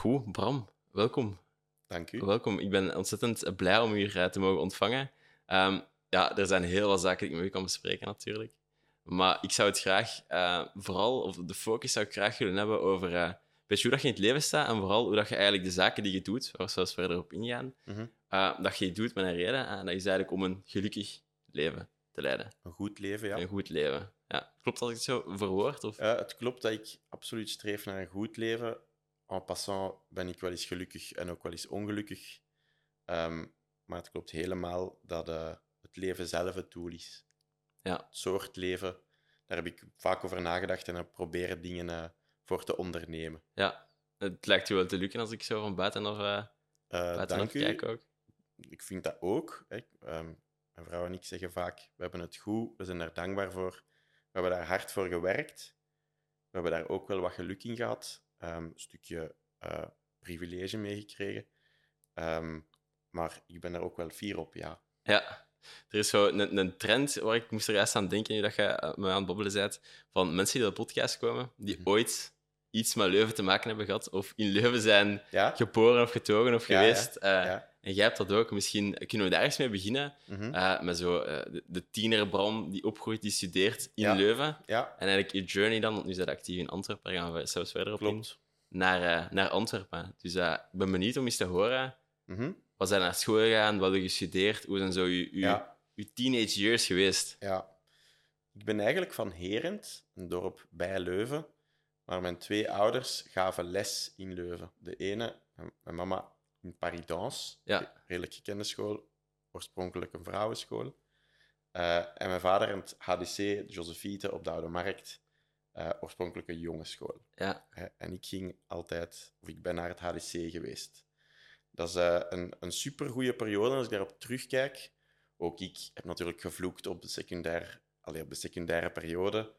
Goed, Bram, welkom. Dank u. Welkom. Ik ben ontzettend blij om u hier eh, te mogen ontvangen. Ehm, ja, er zijn heel wat zaken die ik met u kan bespreken, natuurlijk. Maar ik zou het graag, eh, vooral, of de focus zou ik graag willen hebben over uh, beetje hoe dat je in het leven staat en vooral hoe dat je eigenlijk de zaken die je doet, waar we zelfs verder op ingaan, Mhm. dat je het doet met een reden. En dat is eigenlijk om een gelukkig leven te leiden. Een goed leven, ja. Een goed leven. Ja. Klopt dat ik het zo verwoord? Of? Eh, het klopt dat ik absoluut streef naar een goed leven. En passant ben ik wel eens gelukkig en ook wel eens ongelukkig. Ehm, maar het klopt helemaal dat eh, het leven zelf het doel is. Ja. Het soort leven, daar heb ik vaak over nagedacht en heb proberen dingen eh, voor te ondernemen. Ja. Het lijkt je wel te lukken als ik zo van buitenaf, uh, Eh, buitenaf kijk ook. Ik vind dat ook. Hè. Ehm, mijn vrouw en ik zeggen vaak, we hebben het goed, we zijn daar dankbaar voor. We hebben daar hard voor gewerkt. We hebben daar ook wel wat geluk in gehad. Een stukje eh, privilege meegekregen. Ehm, maar ik ben er ook wel fier op, ja. Ja. Er is zo een, een trend waar ik moest er juist aan denken, nu dat je eh, me aan het babbelen bent, van mensen die op de podcast komen, die Mhm. ooit iets met Leuven te maken hebben gehad, of in Leuven zijn Ja? geboren of getogen of Ja, geweest. ja, Eh, ja. En jij hebt dat ook. Misschien kunnen we daar eens mee beginnen. Mhm. eh, met zo eh, de, de die opgroeit, die studeert in Ja. Leuven. ja, En eigenlijk je journey dan, want nu zijn actief in Antwerpen, daar gaan we zelfs verder op in, klopt. naar, eh, naar Antwerpen. Dus ik ben benieuwd om eens te horen. Mhm. Wat zijn naar school gegaan? Wat heb je gestudeerd? Hoe zijn zo je, je, Ja. je teenage years geweest? Ja. Ik ben eigenlijk van Herent, een dorp bij Leuven. Maar mijn twee ouders gaven les in Leuven. De ene, mijn mama, in Paris-Dans, Ja. een redelijk gekende school, oorspronkelijk een vrouwenschool. Eh, en mijn vader in het HDC, Josephite, op de Oude Markt, eh, oorspronkelijk een jongensschool. Ja, Hè, En ik ging altijd, of ik ben naar het HDC geweest. Dat is eh, een, een supergoeie periode als ik daarop terugkijk. Ook ik heb natuurlijk gevloekt op de, secundair, allee, op de secundaire periode.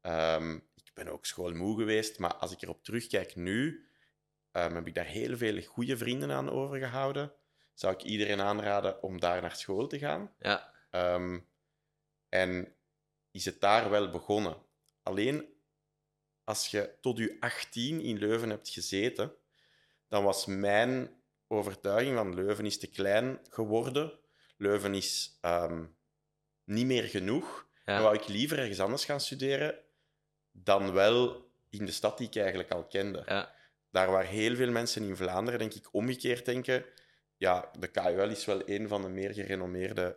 Ehm, ik ben ook schoolmoe geweest, maar als ik erop terugkijk nu, ehm, heb ik daar heel veel goede vrienden aan overgehouden. Zou ik iedereen aanraden om daar naar school te gaan. ja, Ehm, en is het daar wel begonnen. Alleen als je tot je 18 in Leuven hebt gezeten, dan was mijn overtuiging van Leuven is te klein geworden. Leuven is ehm, niet meer genoeg. ja. Dan wou ik liever ergens anders gaan studeren dan wel in de stad die ik eigenlijk al kende. ja. Daar waar heel veel mensen in Vlaanderen, denk ik, omgekeerd denken. Ja, de KUL is wel een van de meer gerenommeerde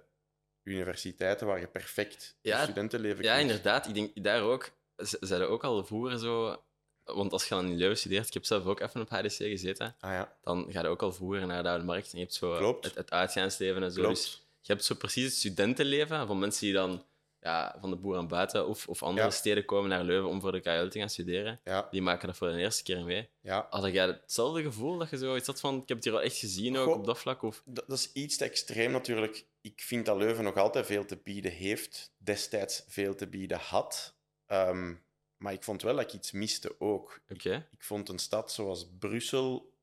universiteiten waar je perfect Ja, studentenleven Ja, kunt. inderdaad. Ik denk daar ook. Ze zeiden ook al vroeger zo. Want als je dan in Leuven studeert, ik heb zelf ook even op HDC gezeten, Ah ja, dan ga je ook al vroeger naar de Oude Markt en je hebt zo Klopt. het, het uitgaansleven en zo. klopt. Dus je hebt zo precies het studentenleven van mensen die dan ja, van de boer aan buiten of, of andere Ja. steden komen naar Leuven om voor de KUL te gaan studeren. Ja, Die maken dat voor de eerste keer mee. ja. Had jij hetzelfde gevoel dat je zoiets had van, ik heb het hier al echt gezien ook Goh. op dat vlak? Of... Dat, dat is iets te extreem natuurlijk. Ik vind dat Leuven nog altijd veel te bieden heeft, destijds veel te bieden had. Ehm, maar ik vond wel dat ik iets miste ook. Oké. Ik vond een stad zoals Brussel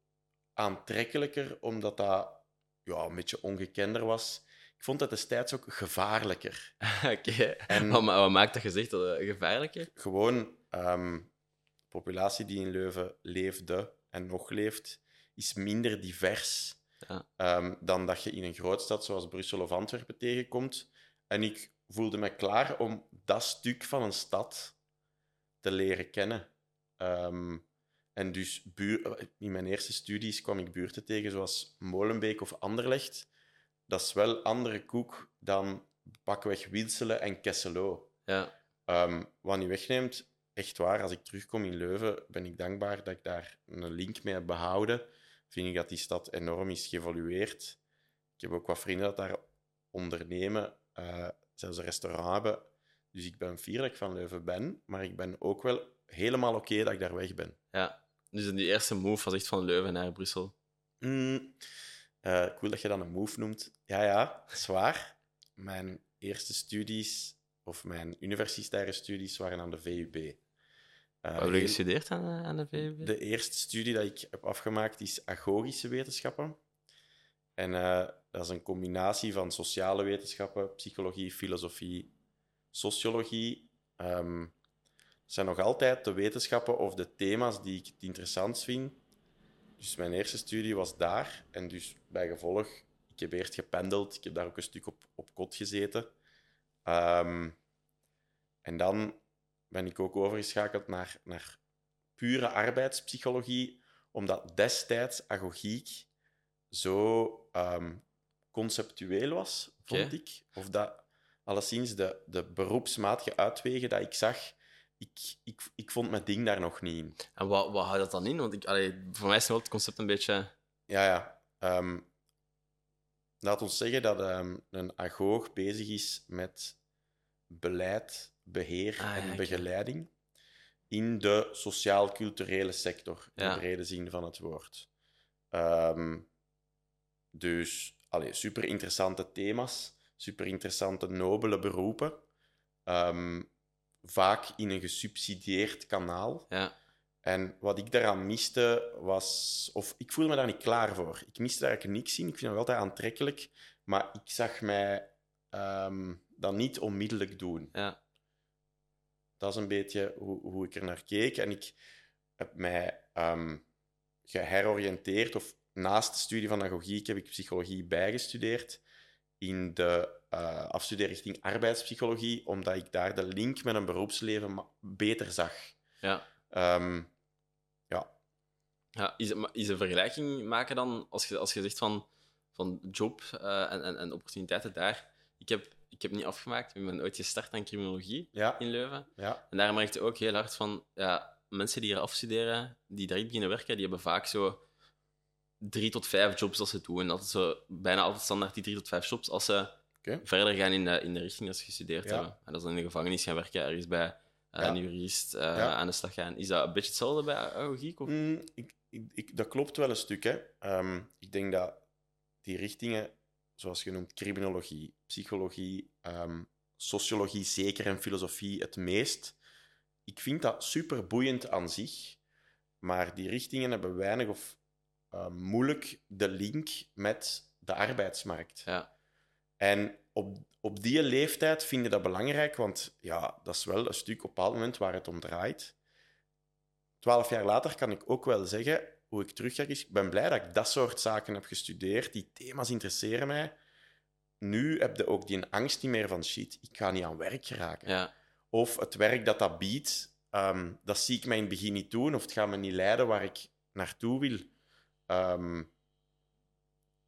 aantrekkelijker, omdat dat ja, een beetje ongekender was. Ik vond het destijds ook gevaarlijker. Oké. En- Wat, ma- wat maakt dat gezicht dat gevaarlijker? Gewoon, ehm, de populatie die in Leuven leefde en nog leeft, is minder divers Ja. ehm, dan dat je in een grootstad zoals Brussel of Antwerpen tegenkomt. En ik voelde me klaar om dat stuk van een stad te leren kennen. Ehm, en dus buur, in mijn eerste studies kwam ik buurten tegen zoals Molenbeek of Anderlecht. Dat is wel andere koek dan pakweg Winselen en Kesselo. Ja. Ehm, wat niet wegneemt, echt waar, als ik terugkom in Leuven, ben ik dankbaar dat ik daar een link mee heb behouden. Vind ik dat die stad enorm is geëvolueerd. Ik heb ook wat vrienden dat daar ondernemen, eh, zelfs een restaurant hebben. Dus ik ben fier dat ik van Leuven ben, maar ik ben ook wel helemaal oké dat ik daar weg ben. ja. Dus die eerste move was echt van Leuven naar Brussel. Mm, eh, cool dat je dat een move noemt. Ja, ja, zwaar. Mijn eerste studies, of mijn universitaire studies, waren aan de VUB. Eh, Wat heb je gestudeerd aan, eh, aan de VUB? De eerste studie dat ik heb afgemaakt is agogische wetenschappen. En dat is een combinatie van sociale wetenschappen, psychologie, filosofie, sociologie. Het zijn nog altijd de wetenschappen of de thema's die ik het interessant vind. Dus mijn eerste studie was daar. En dus bij gevolg, ik heb eerst gependeld. Ik heb daar ook een stuk op, op kot gezeten. Ehm, en dan ben ik ook overgeschakeld naar, naar pure arbeidspsychologie, omdat destijds agogiek zo ehm, conceptueel was, vond ik. Of dat alleszins de, de beroepsmatige uitwegen dat ik zag, ik, ik, ik vond mijn ding daar nog niet in. En wat, wat houdt dat dan in? Want ik, allee, voor mij is wel het concept een beetje... Ja, ja. ehm, laat ons zeggen dat ehm, een agoog bezig is met beleid, beheer Ah, ja, en begeleiding in de sociaal-culturele sector, in Ja. de brede zin van het woord. Ehm, dus, allee, super interessante thema's, super interessante, nobele beroepen. Ehm, vaak in een gesubsidieerd kanaal. Ja, En wat ik daaraan miste was... Of ik voelde me daar niet klaar voor. Ik miste daar eigenlijk niks in. Ik vind het altijd aantrekkelijk. Maar ik zag mij ehm, dat niet onmiddellijk doen. ja, Dat is een beetje hoe, hoe ik er naar keek. En ik heb mij ehm, geheroriënteerd. Of naast de studie van agogiek heb ik psychologie bijgestudeerd. In de eh afstudeerrichting arbeidspsychologie. Omdat ik daar de link met een beroepsleven beter zag. ja. Ehm, ja, ja is, is een vergelijking maken dan, als je, als je zegt van, van job eh, en, en, en opportuniteiten daar. Ik heb, ik heb niet afgemaakt, ik ben ooit gestart aan criminologie ja, in Leuven. ja. En daar merkte ik ook heel hard van, ja, mensen die hier afstuderen, die direct beginnen werken, die hebben vaak zo drie tot vijf jobs als ze doen. Altijd zo, bijna altijd standaard die drie tot vijf jobs als ze Verder gaan in de, in de richting dat ze gestudeerd Ja. hebben. En dat ze in de gevangenis gaan werken, ergens bij eh, Ja. een jurist eh, Ja. aan de slag gaan. Is dat een beetje hetzelfde bij? Of? Mm, ik, ik, ik- dat klopt wel een stuk. Hè. Ehm, ik denk dat die richtingen, zoals je noemt, criminologie, psychologie, ehm, sociologie zeker en filosofie het meest. Ik vind dat super boeiend aan zich, maar die richtingen hebben weinig of eh, moeilijk de link met de arbeidsmarkt. Ja, En op, op die leeftijd vind je dat belangrijk, want ja, dat is wel een stuk op een bepaald moment waar het om draait. Twaalf jaar later kan ik ook wel zeggen, hoe ik terugkijk, is ik ben blij dat ik dat soort zaken heb gestudeerd. Die thema's interesseren mij. Nu heb je ook die angst niet meer van shit, ik ga niet aan werk geraken. ja, Of het werk dat dat biedt, ehm, dat zie ik mij in het begin niet doen, of het gaat me niet leiden waar ik naartoe wil. Ehm,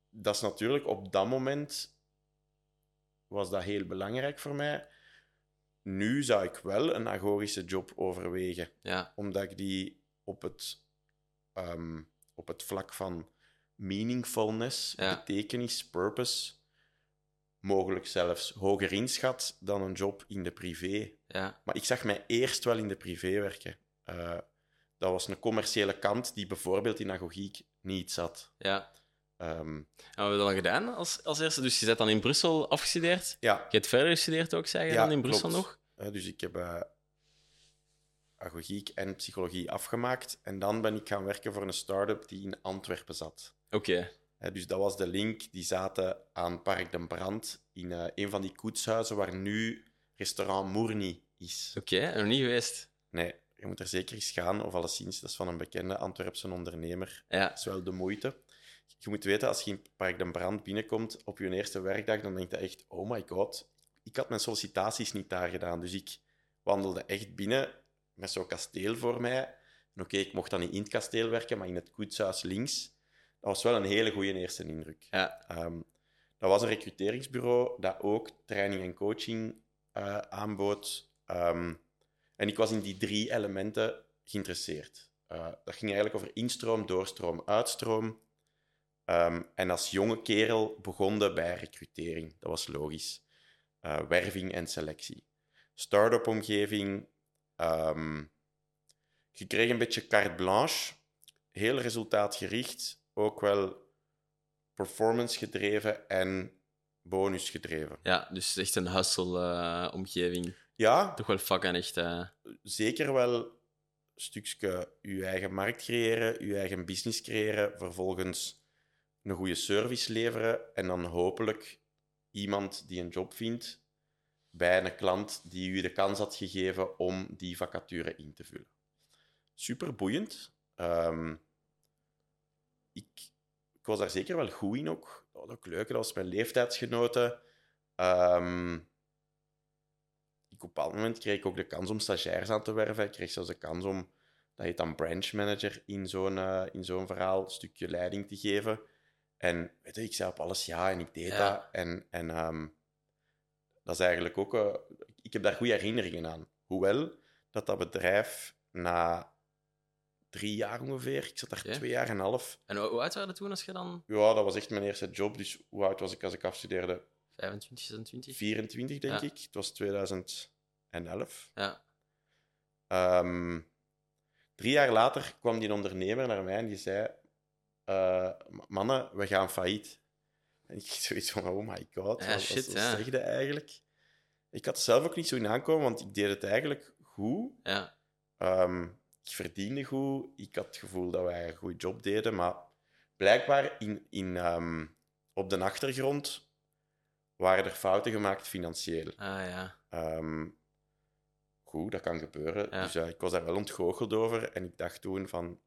dat is natuurlijk op dat moment was dat heel belangrijk voor mij. Nu zou ik wel een agorische job overwegen, ja, omdat ik die op het, ehm, op het vlak van meaningfulness, Ja. betekenis, purpose, mogelijk zelfs hoger inschat dan een job in de privé. ja, Maar ik zag mij eerst wel in de privé werken. Eh, dat was een commerciële kant die bijvoorbeeld in agogiek niet zat. ja. Ehm, En wat heb je dan gedaan als, als eerste? Dus je bent dan in Brussel afgestudeerd. ja, Je hebt verder gestudeerd ook, zeg je Ja, dan in Brussel klopt. nog? Eh, dus ik heb eh, agogiek en psychologie afgemaakt. En dan ben ik gaan werken voor een start-up die in Antwerpen zat. Oké, dus dat was de link. Die zaten aan Park den Brand in eh, een van die koetshuizen waar nu restaurant Moerni is. oké, nog niet geweest. Nee, je moet er zeker eens gaan. Of alleszins, dat is van een bekende Antwerpse ondernemer. Ja, Dat is wel de moeite. Je moet weten, als je in Park den Brand binnenkomt op je eerste werkdag, dan denk je echt, oh my god. Ik had mijn sollicitaties niet daar gedaan, dus ik wandelde echt binnen met zo'n kasteel voor mij. En oké, ik mocht dan niet in het kasteel werken, maar in het koetshuis links. Dat was wel een hele goede eerste indruk. ja, Ehm, dat was een recruteringsbureau dat ook training en coaching eh, aanbood. Ehm, en ik was in die drie elementen geïnteresseerd. Eh, dat ging eigenlijk over instroom, doorstroom, uitstroom. Ehm, en als jonge kerel begonnen bij recrutering. Dat was logisch. Eh, werving en selectie. Start-up omgeving. ehm, je kreeg een beetje carte blanche. Heel resultaatgericht. Ook wel performance gedreven en bonus gedreven. ja, dus echt een hustle-omgeving. Ja, Toch wel vak en echt... eh, zeker wel een stukje je eigen markt creëren, je eigen business creëren, vervolgens een goede service leveren en dan hopelijk iemand die een job vindt bij een klant die u de kans had gegeven om die vacature in te vullen. Super boeiend. Ehm, ik, ik was daar zeker wel goed in ook. Dat was ook leuk, dat was mijn leeftijdsgenoten. Ehm, ik, op een bepaald moment kreeg ik ook de kans om stagiairs aan te werven. Ik kreeg zelfs de kans om, dat heet dan branch manager, in zo'n eh, in zo'n verhaal een stukje leiding te geven. En weet je, ik zei op alles ja en ik deed Ja. dat. En, en ehm, dat is eigenlijk ook... eh, ik heb daar goede herinneringen aan. Hoewel dat dat bedrijf na drie jaar ongeveer, ik zat daar twee jaar en een half... En hoe oud waren toen als je dan Ja, dat was echt mijn eerste job. Dus hoe oud was ik als ik afstudeerde? 25, 26? 24, denk Ja. ik. Het was 2011. Ja. Ehm, drie jaar later kwam die ondernemer naar mij en die zei: eh, Mannen, we gaan failliet. En ik zoiets van: Oh my god, Ja, wat, shit, wat ja. zeg je eigenlijk? Ik had zelf ook niet zo in aankomen, want ik deed het eigenlijk goed. Ja. Ehm, ik verdiende goed. Ik had het gevoel dat wij een goede job deden. Maar blijkbaar in, in, ehm, op de achtergrond waren er fouten gemaakt financieel. Ah ja. Ehm, goed, dat kan gebeuren. Ja. Dus eh, ik was daar wel ontgoocheld over. En ik dacht toen van...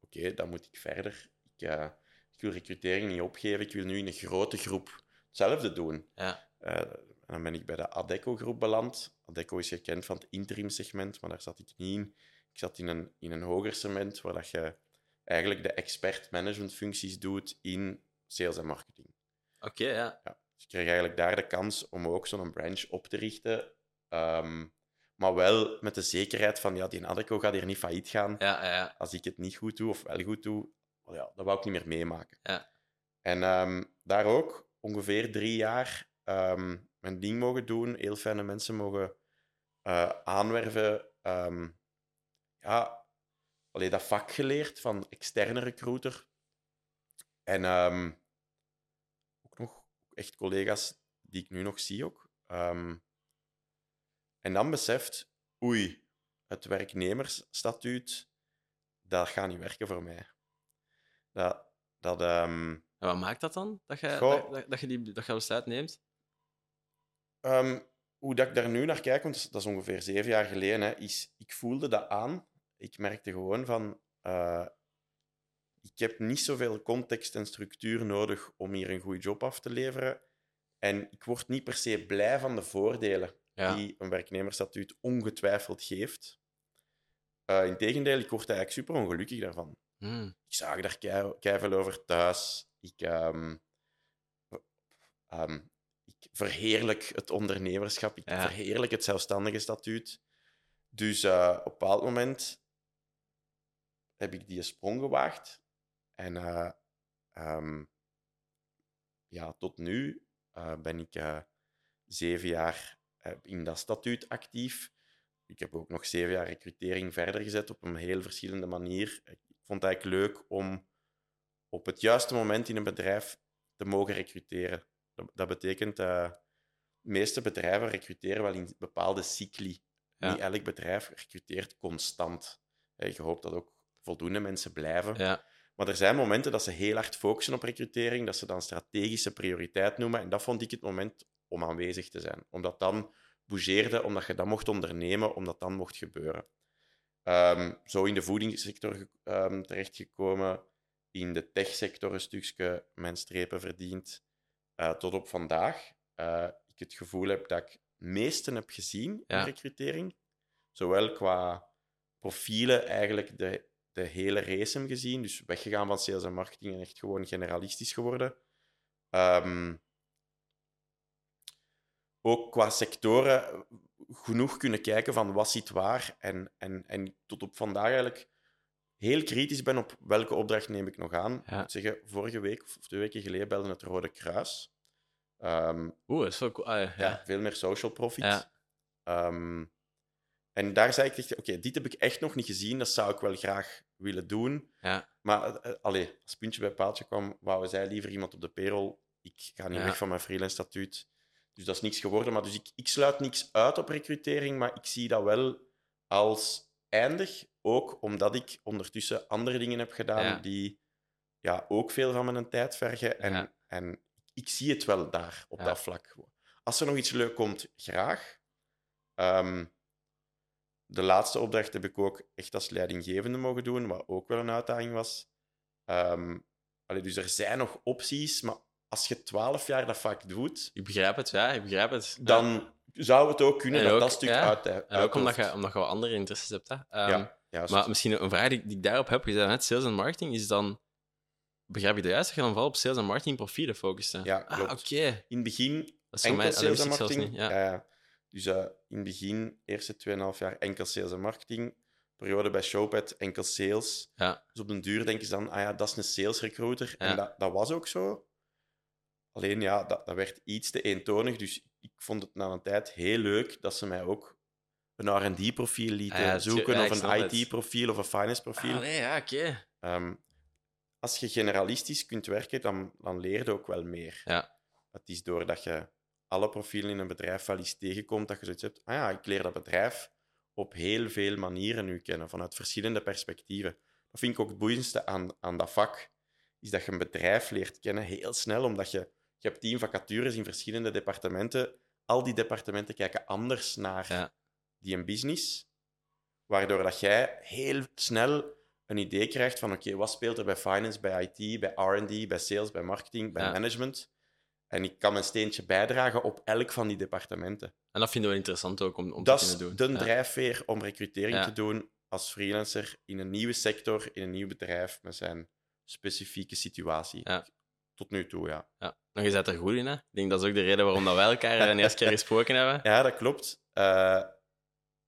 Oké, dan moet ik verder. Ik, eh, ik wil recrutering niet opgeven. Ik wil nu in een grote groep hetzelfde doen. Ja. Eh, en dan ben ik bij de Adecco-groep beland. Adecco is gekend van het interim-segment, maar daar zat ik niet in. Ik zat in een, in een hoger segment, waar dat je eigenlijk de expert-management-functies doet in sales en marketing. Oké, ja. Ja. Dus ik kreeg eigenlijk daar de kans om ook zo'n branch op te richten. Ehm, maar wel met de zekerheid van, ja, die Adecco gaat hier niet failliet gaan. Ja, ja, ja. Als ik het niet goed doe of wel goed doe, ja, dat wou ik niet meer meemaken. Ja. En ehm, daar ook ongeveer drie jaar ehm, mijn ding mogen doen. Heel fijne mensen mogen eh, aanwerven. Ehm, ja, alleen dat vak geleerd van externe recruiter. En ook nog echt collega's die ik nu nog zie ook. En dan beseft, oei, het werknemersstatuut, dat gaat niet werken voor mij. Dat, dat, ehm, En wat maakt dat dan? Dat je, Goh. dat, dat, je die dat je besluit neemt? Ehm, hoe dat ik daar nu naar kijk, want dat is, ongeveer zeven jaar geleden, hè, is ik voelde dat aan. Ik merkte gewoon van, eh, ik heb niet zoveel context en structuur nodig om hier een goede job af te leveren. En ik word niet per se blij van de voordelen Ja. die een werknemersstatuut ongetwijfeld geeft. Uh, Integendeel, ik word eigenlijk super ongelukkig daarvan. Hmm. Ik zag daar kei, over thuis. Ik, ehm, ehm, ik verheerlijk het ondernemerschap. Ik Ja. verheerlijk het zelfstandige statuut. Dus eh, op een bepaald moment heb ik die sprong gewaagd. En eh, ehm, ja, tot nu eh, ben ik zeven jaar in dat statuut actief. Ik heb ook nog zeven jaar recrutering verder gezet op een heel verschillende manier. Ik vond het eigenlijk leuk om op het juiste moment in een bedrijf te mogen recruteren. Dat, dat betekent, eh de meeste bedrijven recruteren wel in bepaalde cycli. Ja. Niet elk bedrijf recruteert constant. Je hoopt dat ook voldoende mensen blijven. Ja. Maar er zijn momenten dat ze heel hard focussen op recrutering, dat ze dan strategische prioriteit noemen. En dat vond ik het moment om aanwezig te zijn. Omdat dan bougeerde, omdat je dat mocht ondernemen, omdat dan mocht gebeuren. Ehm, zo in de voedingssector ehm, terechtgekomen, in de techsector een stukje mijn strepen verdiend, eh, tot op vandaag. Eh, ik het gevoel heb dat ik het meesten heb gezien Ja. in recrutering. Zowel qua profielen, eigenlijk de, de hele race hem gezien. Dus weggegaan van sales en marketing en echt gewoon generalistisch geworden. Ehm, ook qua sectoren genoeg kunnen kijken van wat zit waar. En, en, en tot op vandaag eigenlijk heel kritisch ben op welke opdracht neem ik nog aan. Ja. Ik moet zeggen, vorige week of twee weken geleden belde het Rode Kruis. Ehm, Oeh, dat is wel cool. Ah, ja. ja. veel meer social profit. Ja. Ehm, en daar zei ik tegen, oké, dit heb ik echt nog niet gezien, dat zou ik wel graag willen doen. Ja. Maar eh, allee, als puntje bij paaltje kwam, wouden zij liever iemand op de payroll. Ik ga niet weg van mijn freelance statuut. Dus dat is niks geworden. Maar dus ik, ik sluit niks uit op recrutering, maar ik zie dat wel als eindig. Ook omdat ik ondertussen andere dingen heb gedaan Ja. die ja, ook veel van mijn tijd vergen. En, Ja. en ik zie het wel daar, op Ja. dat vlak. Als er nog iets leuk komt, graag. Ehm, de laatste opdracht heb ik ook echt als leidinggevende mogen doen, wat ook wel een uitdaging was. Ehm, allee, dus er zijn nog opties, maar als je 12 jaar dat vak doet, Ik begrijp het, ja, ik begrijp het. Dan zou het ook kunnen En dat ook- dat stuk ja. uit, En ook omdat je, omdat je andere interesses hebt. Hè. Ehm, Ja. Maar misschien een vraag die, die ik daarop heb, je zei net sales en marketing, is dan... Begrijp je dat juist? Dat je dan vooral op sales en marketing profielen focussen? Ja, Ah, oké. In het begin Dat is voor enkel mij... sales en marketing. niet. Ja. Dus eh, in het begin, eerste 2,5 jaar enkel sales en marketing. Periode bij Showpad, enkel sales. Ja. Dus op den duur denken ze dan, ah ja, dat is een sales recruiter. Ja. En dat, dat was ook zo. Alleen ja, dat, dat werd iets te eentonig. Dus ik vond het na een tijd heel leuk dat ze mij ook een R&D-profiel lieten Ah ja, zoeken, ja, of een. IT-profiel of een finance-profiel. Ah, nee, ja, oké. Ehm, als je generalistisch kunt werken, dan, dan leer je ook wel meer. Ja. Het is doordat je alle profielen in een bedrijf wel eens tegenkomt, dat je zoiets hebt, ah ja, ik leer dat bedrijf op heel veel manieren nu kennen, vanuit verschillende perspectieven. Dat vind ik ook het boeiendste aan, aan dat vak, is dat je een bedrijf leert kennen heel snel, omdat je, je hebt tien vacatures in verschillende departementen. Al die departementen kijken anders naar Ja. die een business, waardoor dat jij heel snel een idee krijgt van oké, wat speelt er bij finance, bij IT, bij R&D, bij sales, bij marketing, bij Ja. management. En ik kan mijn steentje bijdragen op elk van die departementen. En dat vinden we interessant ook om, om Dat te is kunnen doen. de drijfveer om recrutering Ja. te doen als freelancer in een nieuwe sector, in een nieuw bedrijf, met zijn specifieke situatie. Ja. Tot nu toe, ja. Ja. Maar je zit er goed in, hè? Ik denk dat is ook de reden waarom dat wij elkaar de eerste keer gesproken hebben. Ja, dat klopt. Eh,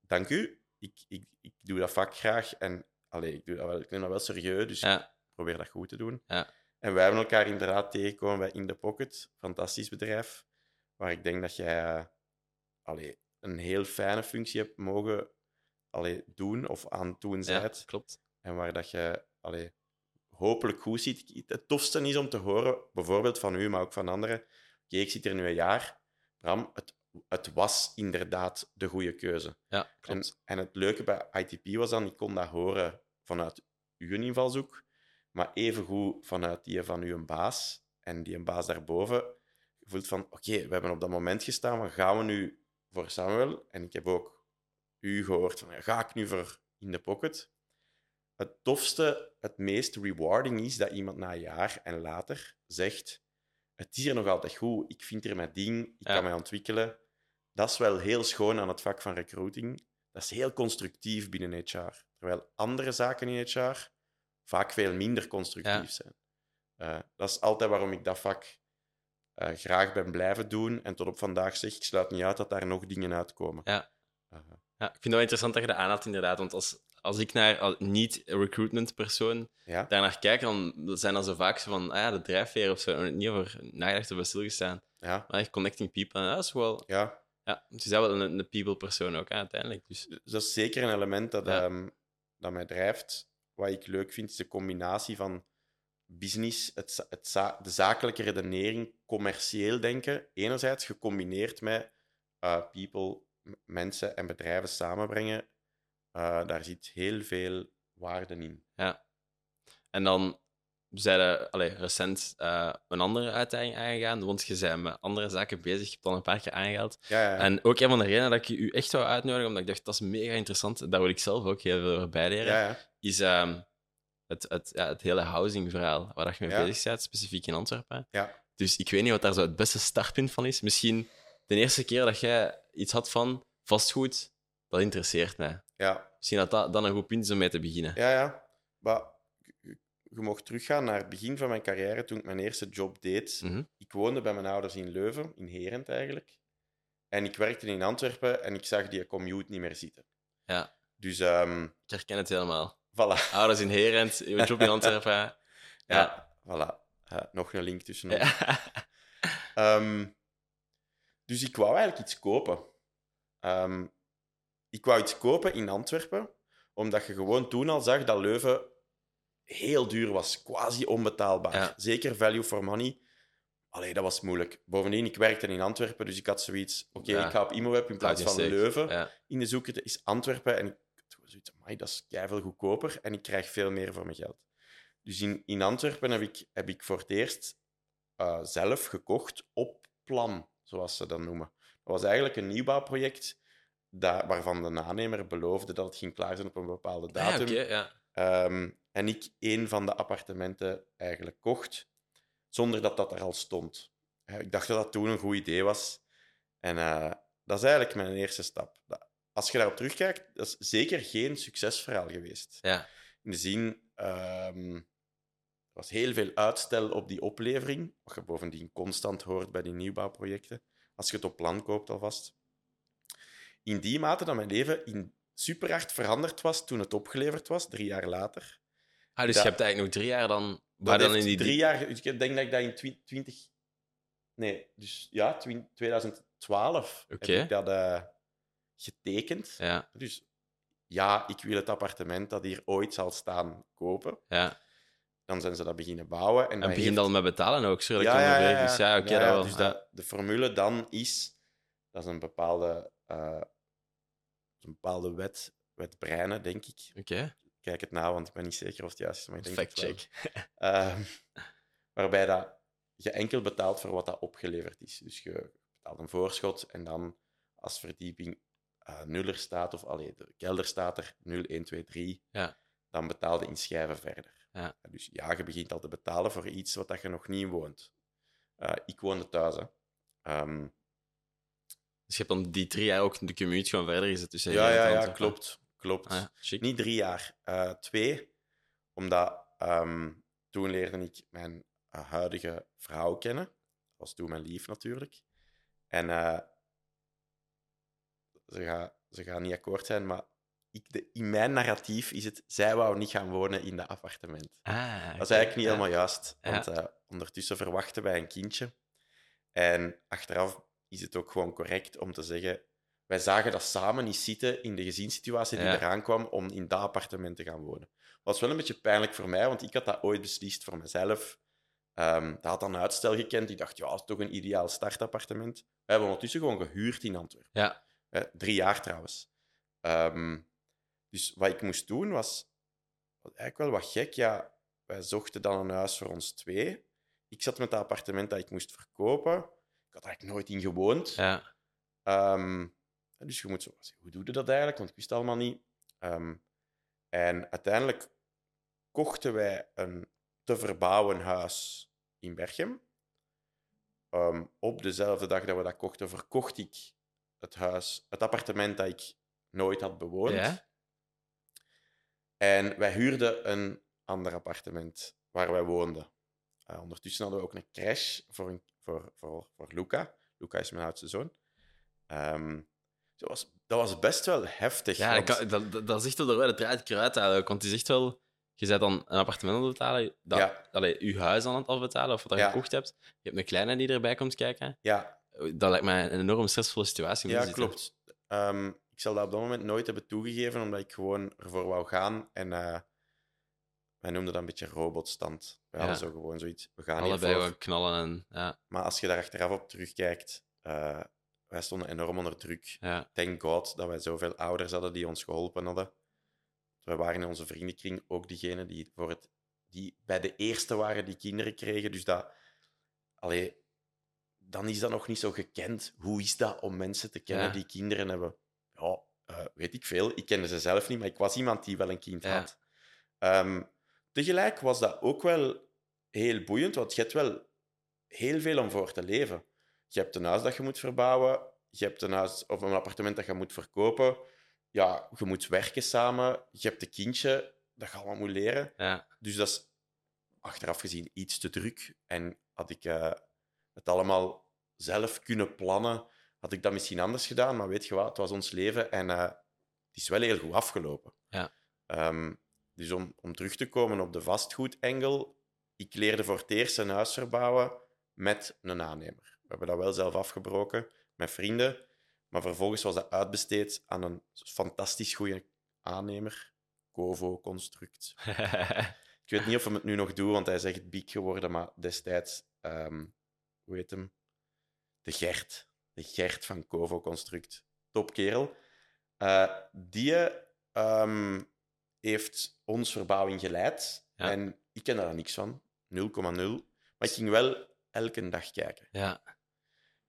dank u. Ik, ik, ik doe dat vak graag en allee, ik, doe dat wel, ik neem dat wel serieus, dus Ja. ik probeer dat goed te doen. Ja. En wij hebben elkaar inderdaad tegengekomen bij In The Pocket, fantastisch bedrijf, waar ik denk dat jij allee, een heel fijne functie hebt mogen allee, doen of aan het doen Ja, klopt. En waar dat je allee, hopelijk goed ziet. Het tofste is om te horen, bijvoorbeeld van u, maar ook van anderen. Oké, ik zit hier nu een jaar. Bram, het, het was inderdaad de goede keuze. Ja, En, klopt. en het leuke bij ITP was dan, ik kon dat horen vanuit uw invalshoek, maar evengoed vanuit die van uw baas en die een baas daarboven. Je voelt van, oké, we hebben op dat moment gestaan, maar gaan we nu voor Samuel? En ik heb ook u gehoord van, ga ik nu voor in de pocket? Het tofste, het meest rewarding is dat iemand na een jaar en later zegt, het is hier nog altijd goed, ik vind hier mijn ding, ik Ja. kan mij ontwikkelen. Dat is wel heel schoon aan het vak van recruiting. Dat is heel constructief binnen HR. Terwijl andere zaken in HR vaak veel minder constructief Ja. zijn. Eh, dat is altijd waarom ik dat vak eh, graag ben blijven doen. En tot op vandaag zeg ik, sluit niet uit dat daar nog dingen uitkomen. Ja. Eh, Ja, ik vind het wel interessant dat je dat aanhaalt, inderdaad. Want als, als ik naar als niet-recruitment persoon ja. daarnaar kijk, dan zijn dat zo vaak zo van, ah ja, de drijfveer of zo. Niet over nagedacht of stilgestaan. Ja. Maar echt connecting people, en dat is wel... ja, Ja, het is wel een, een people-persoon ook, hè, uiteindelijk. Dus, dat is zeker een element dat, Ja. ehm, dat mij drijft. Wat ik leuk vind, is de combinatie van business, het, het za- de zakelijke redenering, commercieel denken, enerzijds gecombineerd met eh, people, mensen en bedrijven samenbrengen. Eh, daar zit heel veel waarde in. En dan zijn allee, recent eh, een andere uitdaging aangegaan, want je bent met andere zaken bezig. Je hebt al een paar keer aangehaald. Ja, ja, ja. En ook een van de redenen dat ik u echt wou uitnodigen, omdat ik dacht, dat is mega interessant, daar wil ik zelf ook heel veel ja, ja. is ehm, het, het, ja, het hele housing-verhaal waar je mee Ja. bezig bent, specifiek in Antwerpen. Ja. Dus ik weet niet wat daar zo het beste startpunt van is. Misschien de eerste keer dat jij iets had van vastgoed, dat interesseert mij. ja. Misschien dat dat dan een goed punt is om mee te beginnen. Ja, ja. Maar je, mocht teruggaan naar het begin van mijn carrière, toen ik mijn eerste job deed. Mhm. Ik woonde bij mijn ouders in Leuven, in Herent eigenlijk. En ik werkte in Antwerpen en ik zag die commute niet meer zitten. Ja. Dus, ehm Ik herken het helemaal. voilà. Ouders in Herent, je job in Antwerpen. Ja. Ja, voilà. Nog een link tussen ons. Ja. Ehm, dus ik wou eigenlijk iets kopen. Ehm, ik wou iets kopen in Antwerpen, omdat je gewoon toen al zag dat Leuven heel duur was, quasi onbetaalbaar. Ja. Zeker value for money. Allee, dat was moeilijk. Bovendien, ik werkte in Antwerpen, dus ik had zoiets... Oké, Ja. ik ga op IMOWeb in plaats van. Leuven Ja. in de zoeken. Het is Antwerpen en ik had zoiets amai, dat is veel goedkoper en ik krijg veel meer voor mijn geld. Dus in, in Antwerpen heb ik, heb ik voor het eerst eh, zelf gekocht op plan, zoals ze dat noemen. Dat was eigenlijk een nieuwbouwproject dat, waarvan de aannemer beloofde dat het ging klaar zijn op een bepaalde Ah, ja, datum. ja. Ehm, en ik een van de appartementen eigenlijk kocht, zonder dat dat er al stond. Ja, Ik dacht dat dat toen een goed idee was. En eh, dat is eigenlijk mijn eerste stap. Als je daarop terugkijkt, dat is zeker geen succesverhaal geweest. Ja. In de zin, ehm, er was heel veel uitstel op die oplevering, wat je bovendien constant hoort bij die nieuwbouwprojecten, als je het op plan koopt alvast. In die mate dat mijn leven in super hard veranderd was toen het opgeleverd was, drie jaar later. Ah, dus Dat- je hebt eigenlijk nog drie jaar dan... Waar dan in die drie jaar... Ik denk dat ik dat in twi- 20... Nee, dus ja, twi- 2012 Oké. heb ik dat eh, getekend. Ja, Dus ja, ik wil het appartement dat hier ooit zal staan kopen. ja. Dan zijn ze dat beginnen bouwen. En, En begin heeft- dan met betalen ook, zo ja, ja, me ja. Dus ja, oké, dat wel. Dus dat, de formule dan is, dat is een bepaalde, eh, een bepaalde wet, wet breinen, denk ik. Oké, Kijk het na, want ik ben niet zeker of het juist is. Maar ik denk fact check. Ehm, waarbij dat je enkel betaalt voor wat dat opgeleverd is. Dus je betaalt een voorschot en dan als verdieping eh nul er staat, of allee, de kelder staat er 0, 1, 2, 3, Ja. dan betaal je in schijven verder. Ja. Dus ja, je begint al te betalen voor iets wat dat je nog niet woont. Eh, ik woonde thuis. Hè. Ehm, Dus je hebt dan die drie jaar ook de commute gewoon verder gezet tussen ja, ja, ja, of klopt. klopt. Ah, ja. Niet drie jaar, eh, twee. Omdat ehm, toen leerde ik mijn eh, huidige vrouw kennen. Dat was toen mijn lief natuurlijk. En eh, ze gaat ze gaan niet akkoord zijn, maar ik, de, in mijn narratief is het... Zij wou niet gaan wonen in dat appartement. Ah, Dat is eigenlijk niet ja. helemaal juist. Want eh, ondertussen verwachten wij een kindje. En achteraf is het ook gewoon correct om te zeggen... Wij zagen dat samen niet zitten in de gezinssituatie die Ja. eraan kwam om in dat appartement te gaan wonen. was wel een beetje pijnlijk voor mij, want ik had dat ooit beslist voor mezelf. Ehm dat had dan uitstel gekend. Ik dacht, ja, dat is toch een ideaal startappartement. We hebben ondertussen gewoon gehuurd in Antwerpen. Ja, Hè, drie jaar trouwens. Ehm, dus wat ik moest doen was, was eigenlijk wel wat gek. Ja, wij zochten dan een huis voor ons twee. Ik zat met dat appartement dat ik moest verkopen. Ik had er eigenlijk nooit in gewoond. ja. Ehm, dus je moet zo hoe doe je dat eigenlijk? Want ik wist het allemaal niet. Ehm, en uiteindelijk kochten wij een te verbouwen huis in Berchem. Ehm, op dezelfde dag dat we dat kochten, verkocht ik het huis, het appartement dat ik nooit had bewoond. Ja? En wij huurden een ander appartement waar wij woonden. Eh, ondertussen hadden we ook een crash voor, een, voor, voor, voor Luca. Luca is mijn oudste zoon. Ehm, dat, was, dat was best wel heftig. Ja, want- dat, kan- dat, dat, echt wel de rode draad eruit eigenlijk. Want het is echt wel... Je bent dan een appartement aan het betalen, dat, Ja. allee, je huis aan het afbetalen, of wat je Ja. gekocht hebt. Je hebt een kleine die erbij komt kijken. ja, Dat lijkt mij een enorm stressvolle situatie. ja klopt. Ehm, ik zal dat op dat moment nooit hebben toegegeven, omdat ik gewoon ervoor wou gaan. En eh, wij noemden dat een beetje robotstand. We hadden zo gewoon zoiets. We gaan Allebei hiervoor. knallen en... Ja, Maar als je daar achteraf op terugkijkt, eh, wij stonden enorm onder druk. ja, Thank God dat wij zoveel ouders hadden die ons geholpen hadden. We waren in onze vriendenkring ook diegenen die, voor het, die bij de eerste waren die kinderen kregen. Dus dat, allee, dan is dat nog niet zo gekend. Hoe is dat om mensen te kennen Ja. die kinderen hebben? Ja, eh, weet ik veel. Ik kende ze zelf niet, maar ik was iemand die wel een kind Ja. had. Ehm, tegelijk was dat ook wel heel boeiend, want je hebt wel heel veel om voor te leven. Je hebt een huis dat je moet verbouwen, je hebt een huis of een appartement dat je moet verkopen. Ja, je moet werken samen, je hebt een kindje dat je allemaal moet leren. ja. Dus dat is achteraf gezien iets te druk. En had ik eh, het allemaal zelf kunnen plannen, had ik dat misschien anders gedaan. Maar weet je wat, het was ons leven en eh, het is wel heel goed afgelopen. Ja. Ehm, dus om, om terug te komen op de vastgoedengel, ik leerde voor het eerst een huis verbouwen met een aannemer. We hebben dat wel zelf afgebroken met vrienden, maar vervolgens was dat uitbesteed aan een fantastisch goede aannemer, Covo Construct. Ik weet niet of hem het nu nog doet, want hij is echt big geworden, maar destijds, ehm hoe heet hem? De Gert. De Gert van Covo Construct. Topkerel. Eh die ehm, heeft ons verbouwing geleid. Ja. En ik ken daar niks van. 0,0. Maar ik ging wel elke dag kijken. ja.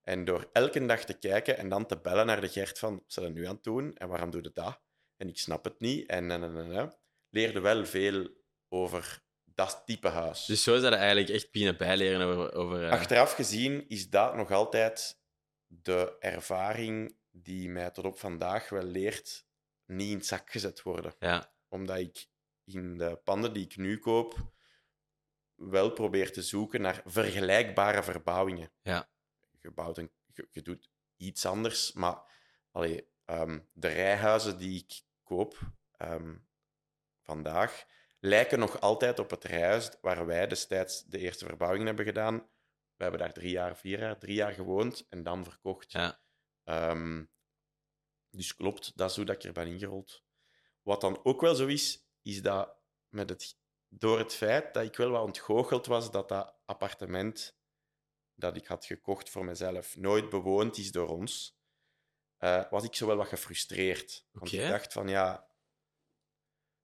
En door elke dag te kijken en dan te bellen naar de Gert van, wat zijn we nu aan het doen? En waarom doe je dat? En ik snap het niet. En, en, en, en, leerde wel veel over dat type huis. Dus zo is dat eigenlijk echt beginnen bijleren over... over eh, Achteraf gezien is dat nog altijd de ervaring die mij tot op vandaag wel leert niet in het zak gezet worden. Ja, Omdat ik in de panden die ik nu koop wel probeer te zoeken naar vergelijkbare verbouwingen. Ja. Je, bouwt een, je, je doet iets anders, maar allee, ehm, de rijhuizen die ik koop ehm, vandaag lijken nog altijd op het rijhuis waar wij destijds de eerste verbouwingen hebben gedaan. We hebben daar drie jaar, vier jaar, drie jaar gewoond en dan verkocht. ja, Ehm, dus klopt, dat is hoe dat ik er ben ingerold. Wat dan ook wel zo is, is dat met het, door het feit dat ik wel wat ontgoocheld was dat dat appartement dat ik had gekocht voor mezelf nooit bewoond is door ons, eh, was ik zo wel wat gefrustreerd. Want ik dacht van ja,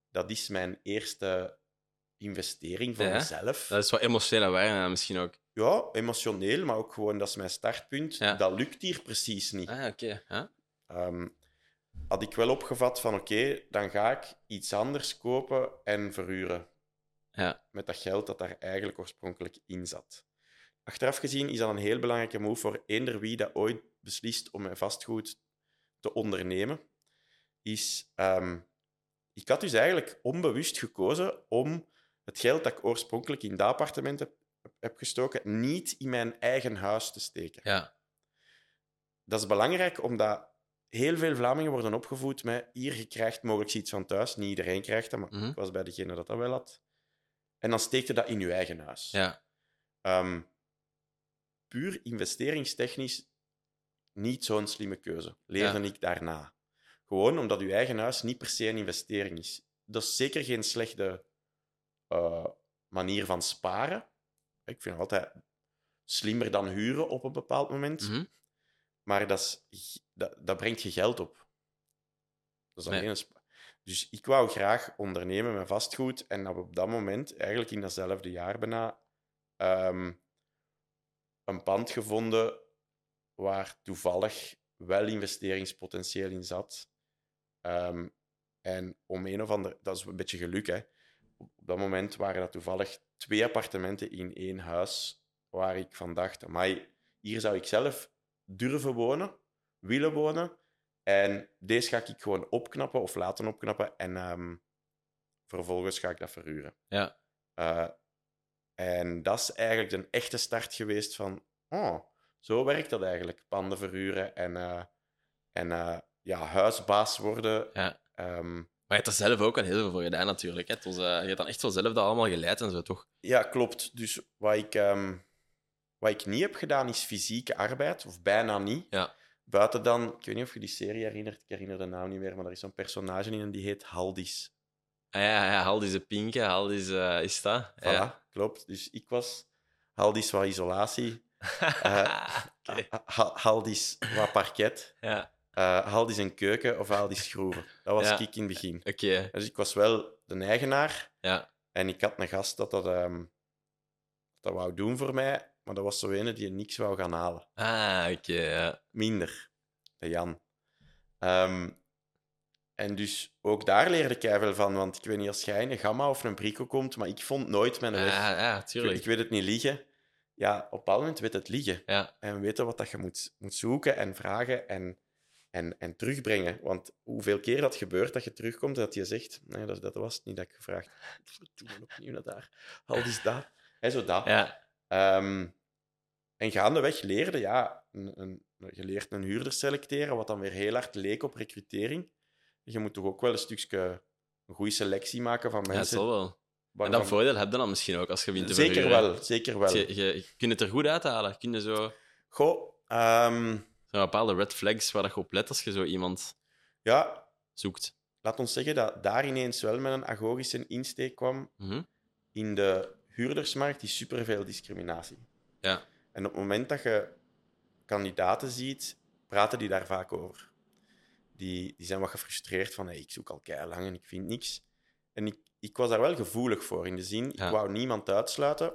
dat is mijn eerste investering voor Ja, mezelf. dat is wat emotionele waarde misschien ook. Ja, emotioneel, maar ook gewoon dat is mijn startpunt. Ja. Dat lukt hier precies niet. Ah, oké. Ehm, had ik wel opgevat van oké, dan ga ik iets anders kopen en verhuren. Ja. Met dat geld dat daar eigenlijk oorspronkelijk in zat. Achteraf gezien is dat een heel belangrijke move voor eender wie dat ooit beslist om met vastgoed te ondernemen. Is, ehm, ik had dus eigenlijk onbewust gekozen om het geld dat ik oorspronkelijk in dat appartement heb, heb gestoken, niet in mijn eigen huis te steken Ja, dat is belangrijk omdat heel veel Vlamingen worden opgevoed met hier, je krijgt mogelijk iets van thuis. Niet iedereen krijgt dat, maar Mhm. ik was bij degene dat dat wel had. En dan steek je dat in je eigen huis. ja, Ehm, puur investeringstechnisch niet zo'n slimme keuze. Leerde Ja. ik daarna. Gewoon omdat je eigen huis niet per se een investering is. Dat is zeker geen slechte eh, manier van sparen. Ik vind het altijd slimmer dan huren op een bepaald moment. mhm. Maar dat, is, dat, dat brengt je geld op. Dat is Nee. alleen een Dus ik wou graag ondernemen met vastgoed. En op dat moment, eigenlijk in datzelfde jaar bijna, ehm, een pand gevonden waar toevallig wel investeringspotentieel in zat. Ehm, en om een of ander... Dat is een beetje geluk, hè. Op dat moment waren dat toevallig twee appartementen in één huis, waar ik van dacht, amai, hier zou ik zelf durven wonen, willen wonen. En deze ga ik gewoon opknappen of laten opknappen. En ehm, vervolgens ga ik dat verhuren. Ja. Eh, en dat is eigenlijk een echte start geweest van... Oh, zo werkt dat eigenlijk. Panden verhuren en, eh, en eh, ja, huisbaas worden. ja. Ehm, Maar je hebt er zelf ook al heel veel voor gedaan, natuurlijk. Hè. Was, je hebt dan echt wel zelf dat allemaal geleid en zo, toch? Ja, klopt. Dus wat ik, ehm, wat ik niet heb gedaan, is fysieke arbeid, of bijna niet. Ja. Buiten dan, ik weet niet of je die serie herinnert, ik herinner de naam niet meer, maar er is zo'n personage in en die heet Haldis. Ah, ja, ja, Haldis de Pinke, Haldis eh, is dat. Voilà, Ja. klopt. Dus ik was Haldis wat isolatie, Eh, Haldis wat parket, Ja, eh Haldis een keuken of Haldis schroeven. Dat was Ja. ik in het begin. oké. Dus ik was wel de eigenaar Ja, en ik had een gast dat dat, ehm, dat wou doen voor mij, maar dat was zo ene die niks wou gaan halen. ah, oké. ja. minder. De Jan. Ehm, en dus ook daar leerde ik veel van, want ik weet niet als jij in een gamma of een brico komt, maar ik vond nooit mijn weg. Ja, ja, ik, tuurlijk. ik weet het niet liegen. Ja, op een bepaald moment weet het liegen. Ja, En weten wat dat je moet, moet zoeken en vragen en, en, en terugbrengen. Want hoeveel keer dat gebeurt dat je terugkomt en dat je zegt, nee, dat, dat was het niet dat ik gevraagd. Doe me opnieuw naar daar. Al is dat. Hè, zo dat. ja, Ehm, en gaandeweg leerde, ja, een, een, je leert een huurder selecteren, wat dan weer heel hard leek op recrutering. Je moet toch ook wel een stukje een goede selectie maken van ja, dat mensen. zal wel. En dat voordeel heb je dan misschien ook als je wint te zeker verhuren. wel, zeker wel. Je, je, je kunt het er goed uithalen. Kun je zo, Goh, ehm, zo bepaalde red flags waar dat je op let als je zo iemand ja, zoekt. laat ons zeggen dat daar ineens wel met een agogische insteek kwam. Mhm. In de huurdersmarkt is superveel discriminatie. Ja. En op het moment dat je kandidaten ziet, praten die daar vaak over. Die, die zijn wat gefrustreerd van hey, ik zoek al lang en ik vind niks. En ik, ik was daar wel gevoelig voor, in de zin, Ja. ik wou niemand uitsluiten.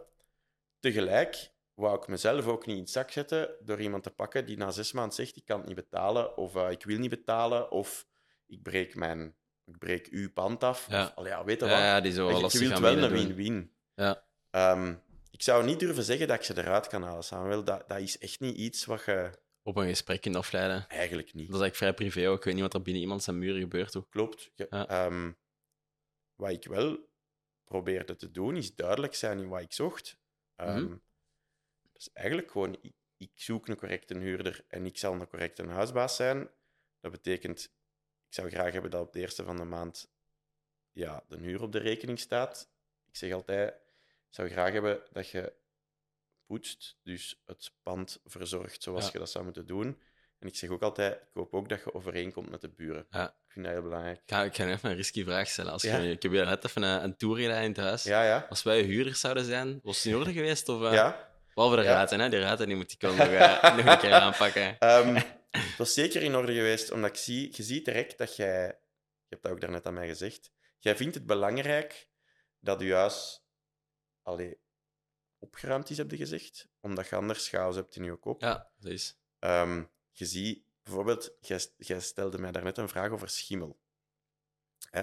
Tegelijk wou ik mezelf ook niet in het zak zetten door iemand te pakken die na zes maanden zegt ik kan het niet betalen, of eh, ik wil niet betalen, of ik breek mijn ik breek uw pand af. Ja. Of, allee, ja, weet je Ja, wat? ja, die zo wel je, wilt wel een win-win. Ja. Ehm, ik zou niet durven zeggen dat ik ze eruit kan halen, Samuel. Dat, dat is echt niet iets wat je... Op een gesprek kunt afleiden. Eigenlijk niet. Dat is eigenlijk vrij privé ook. Ik weet niet wat er binnen iemand zijn muren gebeurt. Ook. Klopt. Je- Ja. ehm, wat ik wel probeerde te doen, is duidelijk zijn in wat ik zocht. Dat is eigenlijk gewoon, ik, ik zoek een correcte huurder en ik zal een correcte huisbaas zijn. Dat betekent, ik zou graag hebben dat op de eerste van de maand ja, de huur op de rekening staat. Ik zeg altijd, zou graag hebben dat je poetst, dus het pand verzorgt zoals Ja. je dat zou moeten doen. En ik zeg ook altijd, ik hoop ook dat je overeenkomt met de buren. Ja. Ik vind dat heel belangrijk. Ik ga, ik ga even een risky vraag stellen. Als Ja. je, ik heb hier net even een, een tour gedaan in het huis. Ja, ja. Als wij huurders zouden zijn, was het in orde geweest? Of, eh, Ja. Behalve de Ja. raten, hè? Die raten die moet ik wel nog, eh, nog een keer aanpakken. Ehm, het was zeker in orde geweest, omdat ik zie, je ziet direct dat jij, je hebt dat ook daarnet aan mij gezegd, jij vindt het belangrijk dat je huis allee, opgeruimd is, heb je gezegd, omdat je anders chaos hebt in je kop. Ja, dat is. Ehm, je ziet, bijvoorbeeld, jij, stelde mij daarnet een vraag over schimmel. Hè?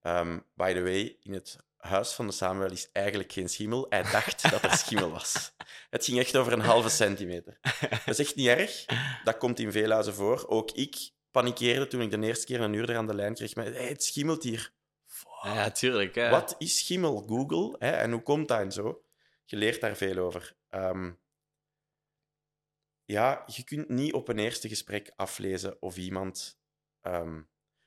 Ehm, by the way, in het huis van de Samuel is eigenlijk geen schimmel. Hij dacht dat er schimmel was. Het ging echt over een halve centimeter. Dat is echt niet erg. Dat komt in veel huizen voor. Ook ik panikeerde toen ik de eerste keer een huurder aan de lijn kreeg hey, het schimmelt hier. Ja, ja, tuurlijk. Hè. Wat is schimmel? Google. Hè? En hoe komt dat en zo? Je leert daar veel over. Ehm, ja, je kunt niet op een eerste gesprek aflezen of iemand ehm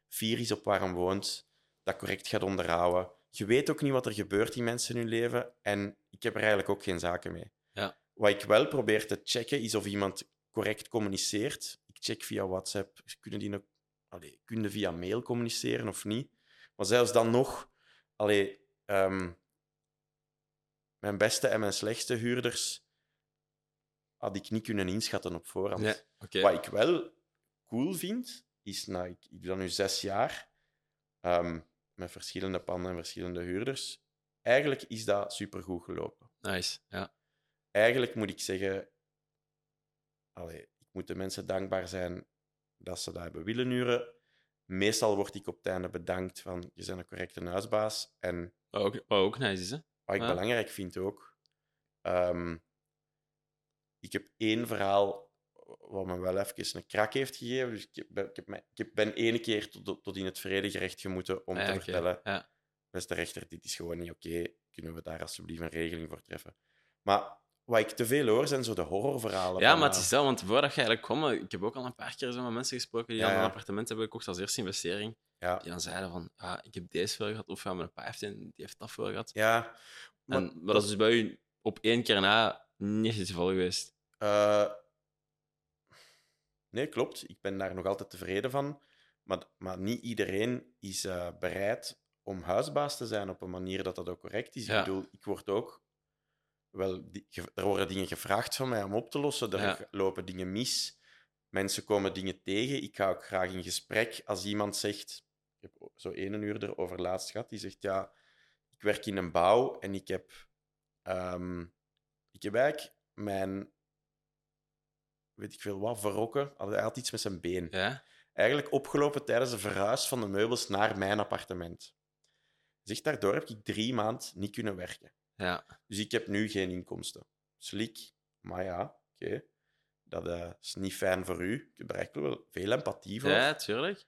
fier is op waar hij woont, dat correct gaat onderhouden. Je weet ook niet wat er gebeurt in mensen in hun leven en ik heb er eigenlijk ook geen zaken mee. Ja. Wat ik wel probeer te checken is of iemand correct communiceert. Ik check via WhatsApp. Kunnen die nog, allee, kunnen via mail communiceren of niet? Maar zelfs dan nog, allee, ehm, mijn beste en mijn slechtste huurders had ik niet kunnen inschatten op voorhand. Ja. Wat ik wel cool vind, is, nou, ik, ik doe dat nu zes jaar, ehm, met verschillende panden en verschillende huurders. Eigenlijk is dat supergoed gelopen. Nice. Ja. Eigenlijk moet ik zeggen, allee, ik moet de mensen dankbaar zijn dat ze dat hebben willen huren. Meestal word ik op het einde bedankt van, je bent een correcte huisbaas. En Wat ook, wat ook nice is, hè? wat ik Ja. belangrijk vind ook, ehm, ik heb één verhaal wat me wel even een krak heeft gegeven. Dus ik, heb, ik, heb, ik ben ene keer tot, tot in het vredegerecht gemoeten om Ah, te vertellen, Ja. beste rechter, dit is gewoon niet oké. Kunnen we daar alsjeblieft een regeling voor treffen? Maar wat ik te veel hoor, zijn zo de horrorverhalen. ja, van, maar het eh, is dat, want voordat je eigenlijk kwam, ik heb ook al een paar keer zo met mensen gesproken die Ja, al een appartement hebben gekocht als eerste investering. Ja, Die dan zeiden van, ah, ik heb deze voor gehad, of ja, mijn pa heeft een, die heeft dat voor gehad. ja. Maar, En, maar dat is dus bij u op één keer na niet het geval geweest. eh, nee, klopt. Ik ben daar nog altijd tevreden van. Maar, maar niet iedereen is eh, bereid om huisbaas te zijn op een manier dat dat ook correct is. Ja. Ik bedoel, ik word ook... Wel, die- er worden dingen gevraagd van mij om op te lossen. Er Ja. lopen dingen mis. Mensen komen dingen tegen. Ik ga ook graag in gesprek als iemand zegt... Ik heb zo één uurder over laatst gehad. Die zegt, ja, ik werk in een bouw en ik heb... ehm, ik heb eigenlijk mijn... Weet ik veel wat, verrokken. Hij had iets met zijn been Ja? eigenlijk opgelopen tijdens de verhuis van de meubels naar mijn appartement. Zegt daardoor heb ik drie maanden niet kunnen werken. Ja. Dus ik heb nu geen inkomsten. Slik, maar ja, oké. Dat eh, is niet fijn voor u. Ik heb er eigenlijk wel veel empathie voor. Ja, tuurlijk.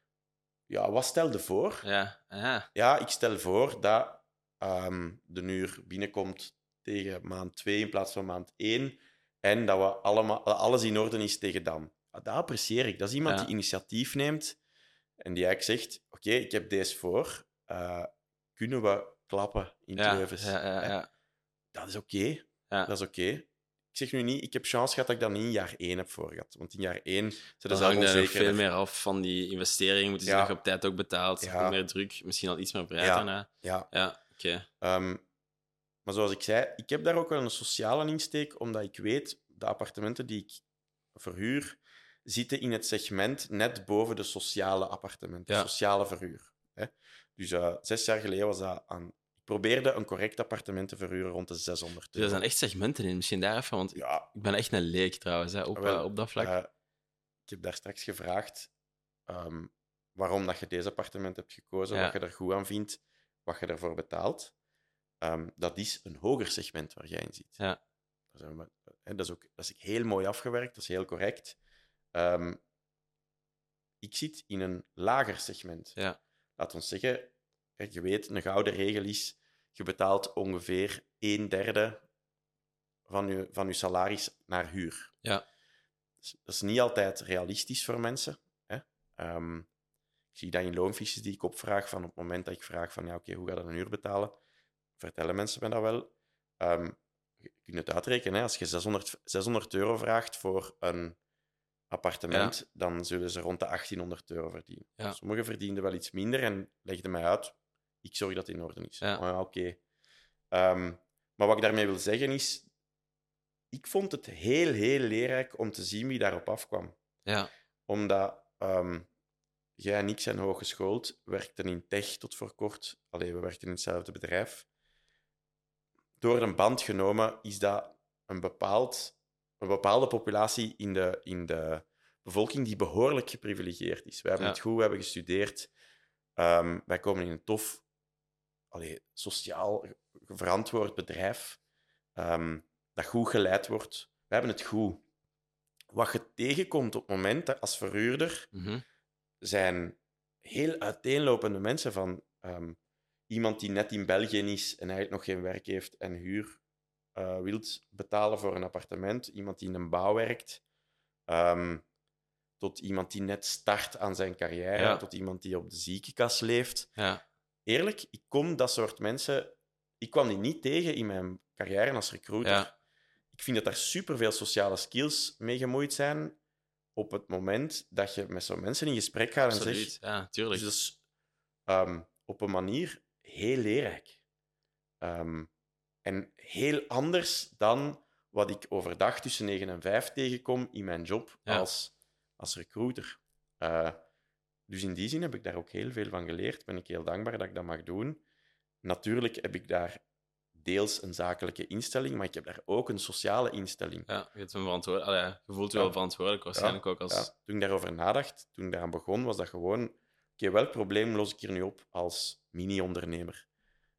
Ja, wat stelde voor? Ja. Ja. Ja, ik stel voor dat ehm, de uur binnenkomt tegen maand 2 in plaats van maand 1. En dat we allemaal, alles in orde is tegen dan. Ah, Dat apprecieer ik. Dat is iemand Ja. die initiatief neemt en die eigenlijk zegt: Oké, ik heb deze voor. Eh, kunnen we klappen in Ja, ja, ja, ja. Dat is oké. Ja. Dat is oké. Ik zeg nu niet, ik heb chance gehad dat ik dat niet in jaar 1 heb voor gehad. Want in jaar 1 zit er hangt er veel meer af van die investering. Moeten ze Ja. nog op tijd ook betaald. Ja. Meer druk, misschien al iets meer breed Ja. daarna. Ja, Ja, oké. Ehm, maar zoals ik zei, ik heb daar ook wel een sociale insteek, omdat ik weet, de appartementen die ik verhuur, zitten in het segment net boven de sociale appartementen, Ja. sociale verhuur. Hè? Dus eh, zes jaar geleden was dat aan... Probeerde een correct appartement te verhuren rond de 600 Dus er euro. zijn echt segmenten in. Misschien daar even, want Ja, ik ben echt een leek trouwens hè, op, Wel, op dat vlak. eh, ik heb daar straks gevraagd, ehm, waarom dat je deze appartement hebt gekozen, Ja. wat je er goed aan vindt, wat je ervoor betaalt. Ehm, dat is een hoger segment waar jij in zit. Ja. Dat, is ook, dat is heel mooi afgewerkt, dat is heel correct. Ehm, ik zit in een lager segment. Ja. Laat ons zeggen, je weet, een gouden regel is, je betaalt ongeveer een derde van je, van je salaris naar huur. Ja. Dat is, dat is niet altijd realistisch voor mensen. Hè? Ehm, ik zie dat in loonfiches die ik opvraag, van op het moment dat ik vraag van ja, oké, hoe ga je een huur betalen, vertellen mensen me dat wel. Ehm, je kunt het uitrekenen, hè? als je 600, 600 euro vraagt voor een appartement, dan zullen ze rond de 1800 euro verdienen. Ja. Sommigen verdienen wel iets minder en legden mij uit, ik zorg dat het in orde is. Ja. Oh ja, oké. Ehm, maar wat ik daarmee wil zeggen is, ik vond het heel, heel leerrijk om te zien wie daarop afkwam. Ja. Omdat ehm, jij en ik zijn hooggeschoold, werkten in tech tot voor kort. Allee, we werkten in hetzelfde bedrijf. Door een band genomen is dat een, bepaald, een bepaalde populatie in de, in de bevolking die behoorlijk geprivilegeerd is. Wij hebben Ja. het goed, we hebben gestudeerd. Ehm, wij komen in een tof, allee, sociaal verantwoord bedrijf ehm, dat goed geleid wordt. We hebben het goed. Wat je tegenkomt op het moment dat als verhuurder Mhm. zijn heel uiteenlopende mensen van ehm, iemand die net in België is en eigenlijk nog geen werk heeft en huur eh wilt betalen voor een appartement, iemand die in een bouw werkt, ehm, tot iemand die net start aan zijn carrière, Ja. tot iemand die op de ziekenkast leeft. Ja. Eerlijk, ik kom dat soort mensen, ik kwam die niet tegen in mijn carrière als recruiter. Ja. Ik vind dat daar superveel sociale skills mee gemoeid zijn op het moment dat je met zo'n mensen in gesprek gaat en zegt... Ja, tuurlijk. Dus dat is ehm, op een manier heel leerrijk. Ehm, en heel anders dan wat ik overdag tussen 9 en 5 tegenkom in mijn job Ja. als, als recruiter. Eh, dus in die zin heb ik daar ook heel veel van geleerd. Ben ik heel dankbaar dat ik dat mag doen. Natuurlijk heb ik daar deels een zakelijke instelling, maar ik heb daar ook een sociale instelling. Ja, je, hebt een ja, je voelt je Ja. wel verantwoordelijk, waarschijnlijk ook als... Ja, toen ik daarover nadacht, toen ik daaraan begon, was dat gewoon... Oké, welk probleem los ik hier nu op als mini-ondernemer?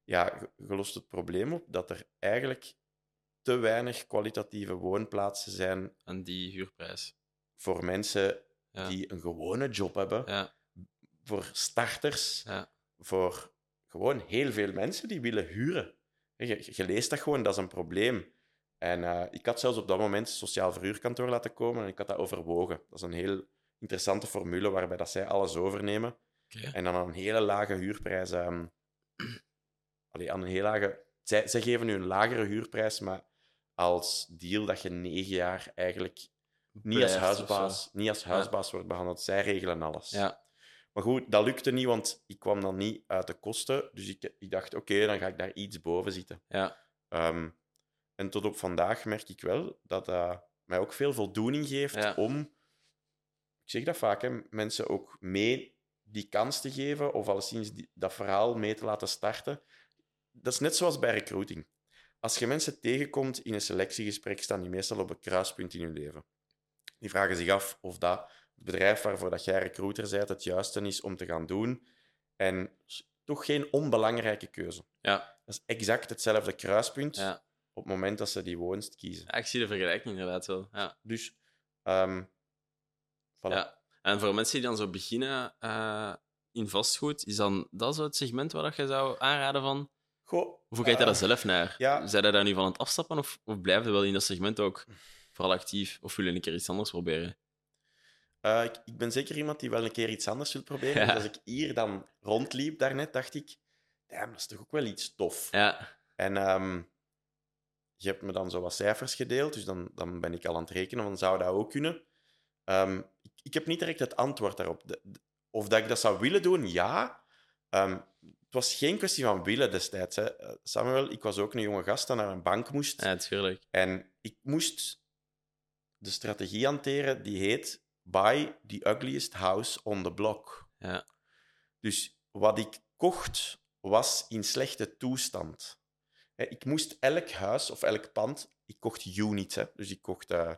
Ja, je- lost het probleem op dat er eigenlijk te weinig kwalitatieve woonplaatsen zijn aan die huurprijs. voor mensen Ja. die een gewone job hebben, Ja, voor starters, ja, voor gewoon heel veel mensen die willen huren. Je, leest dat gewoon, dat is een probleem. En eh, ik had zelfs op dat moment een sociaal verhuurkantoor laten komen en ik had dat overwogen. Dat is een heel interessante formule waarbij dat zij alles overnemen en dan aan een hele lage huurprijs... ehm, allee, aan een heel lage... Zij, zij geven nu een lagere huurprijs, maar als deal dat je negen jaar eigenlijk niet als huisbaas, niet als huisbaas wordt behandeld. Zij regelen alles. Ja, Maar goed, dat lukte niet, want ik kwam dan niet uit de kosten. Dus ik, ik dacht, oké, dan ga ik daar iets boven zitten. ja, Ehm, en tot op vandaag merk ik wel dat dat mij ook veel voldoening geeft Ja. om, ik zeg dat vaak, hè, mensen ook mee die kans te geven of alleszins die, dat verhaal mee te laten starten. Dat is net zoals bij recruiting. Als je mensen tegenkomt in een selectiegesprek, staan die meestal op een kruispunt in hun leven. Die vragen zich af of dat het bedrijf waarvoor dat jij recruiter bent het juiste is om te gaan doen. En toch geen onbelangrijke keuze. ja, Dat is exact hetzelfde kruispunt ja. op het moment dat ze die woonst kiezen. Ja, ik zie de vergelijking inderdaad wel. Ja. Dus, ehm voilà. Ja. En voor mensen die dan zo beginnen eh, in vastgoed, is dan dat zo het segment waar dat je zou aanraden van? Goh, Of hoe kijk je daar eh, zelf naar? ja. Zijn je daar nu van aan het afstappen of, of blijf je wel in dat segment ook vooral actief? Of wil je een keer iets anders proberen? Eh, ik, ik ben zeker iemand die wel een keer iets anders wil proberen. Ja. Dus als ik hier dan rondliep daarnet, dacht ik, damn, dat is toch ook wel iets tof. Ja, En ehm, je hebt me dan zo wat cijfers gedeeld, dus dan, dan ben ik al aan het rekenen, van zou dat ook kunnen? Ehm, ik, ik heb niet direct het antwoord daarop. De- de- of dat ik dat zou willen doen, ja. Ehm, het was geen kwestie van willen destijds. Hè. Eh, Samuel, ik was ook een jonge gast dat naar een bank moest. ja tuurlijk. En ik moest de strategie hanteren die heet Buy the ugliest house on the block. Ja. Dus wat ik kocht was in slechte toestand. Ik moest elk huis of elk pand, ik kocht units, hè, dus ik kocht eh,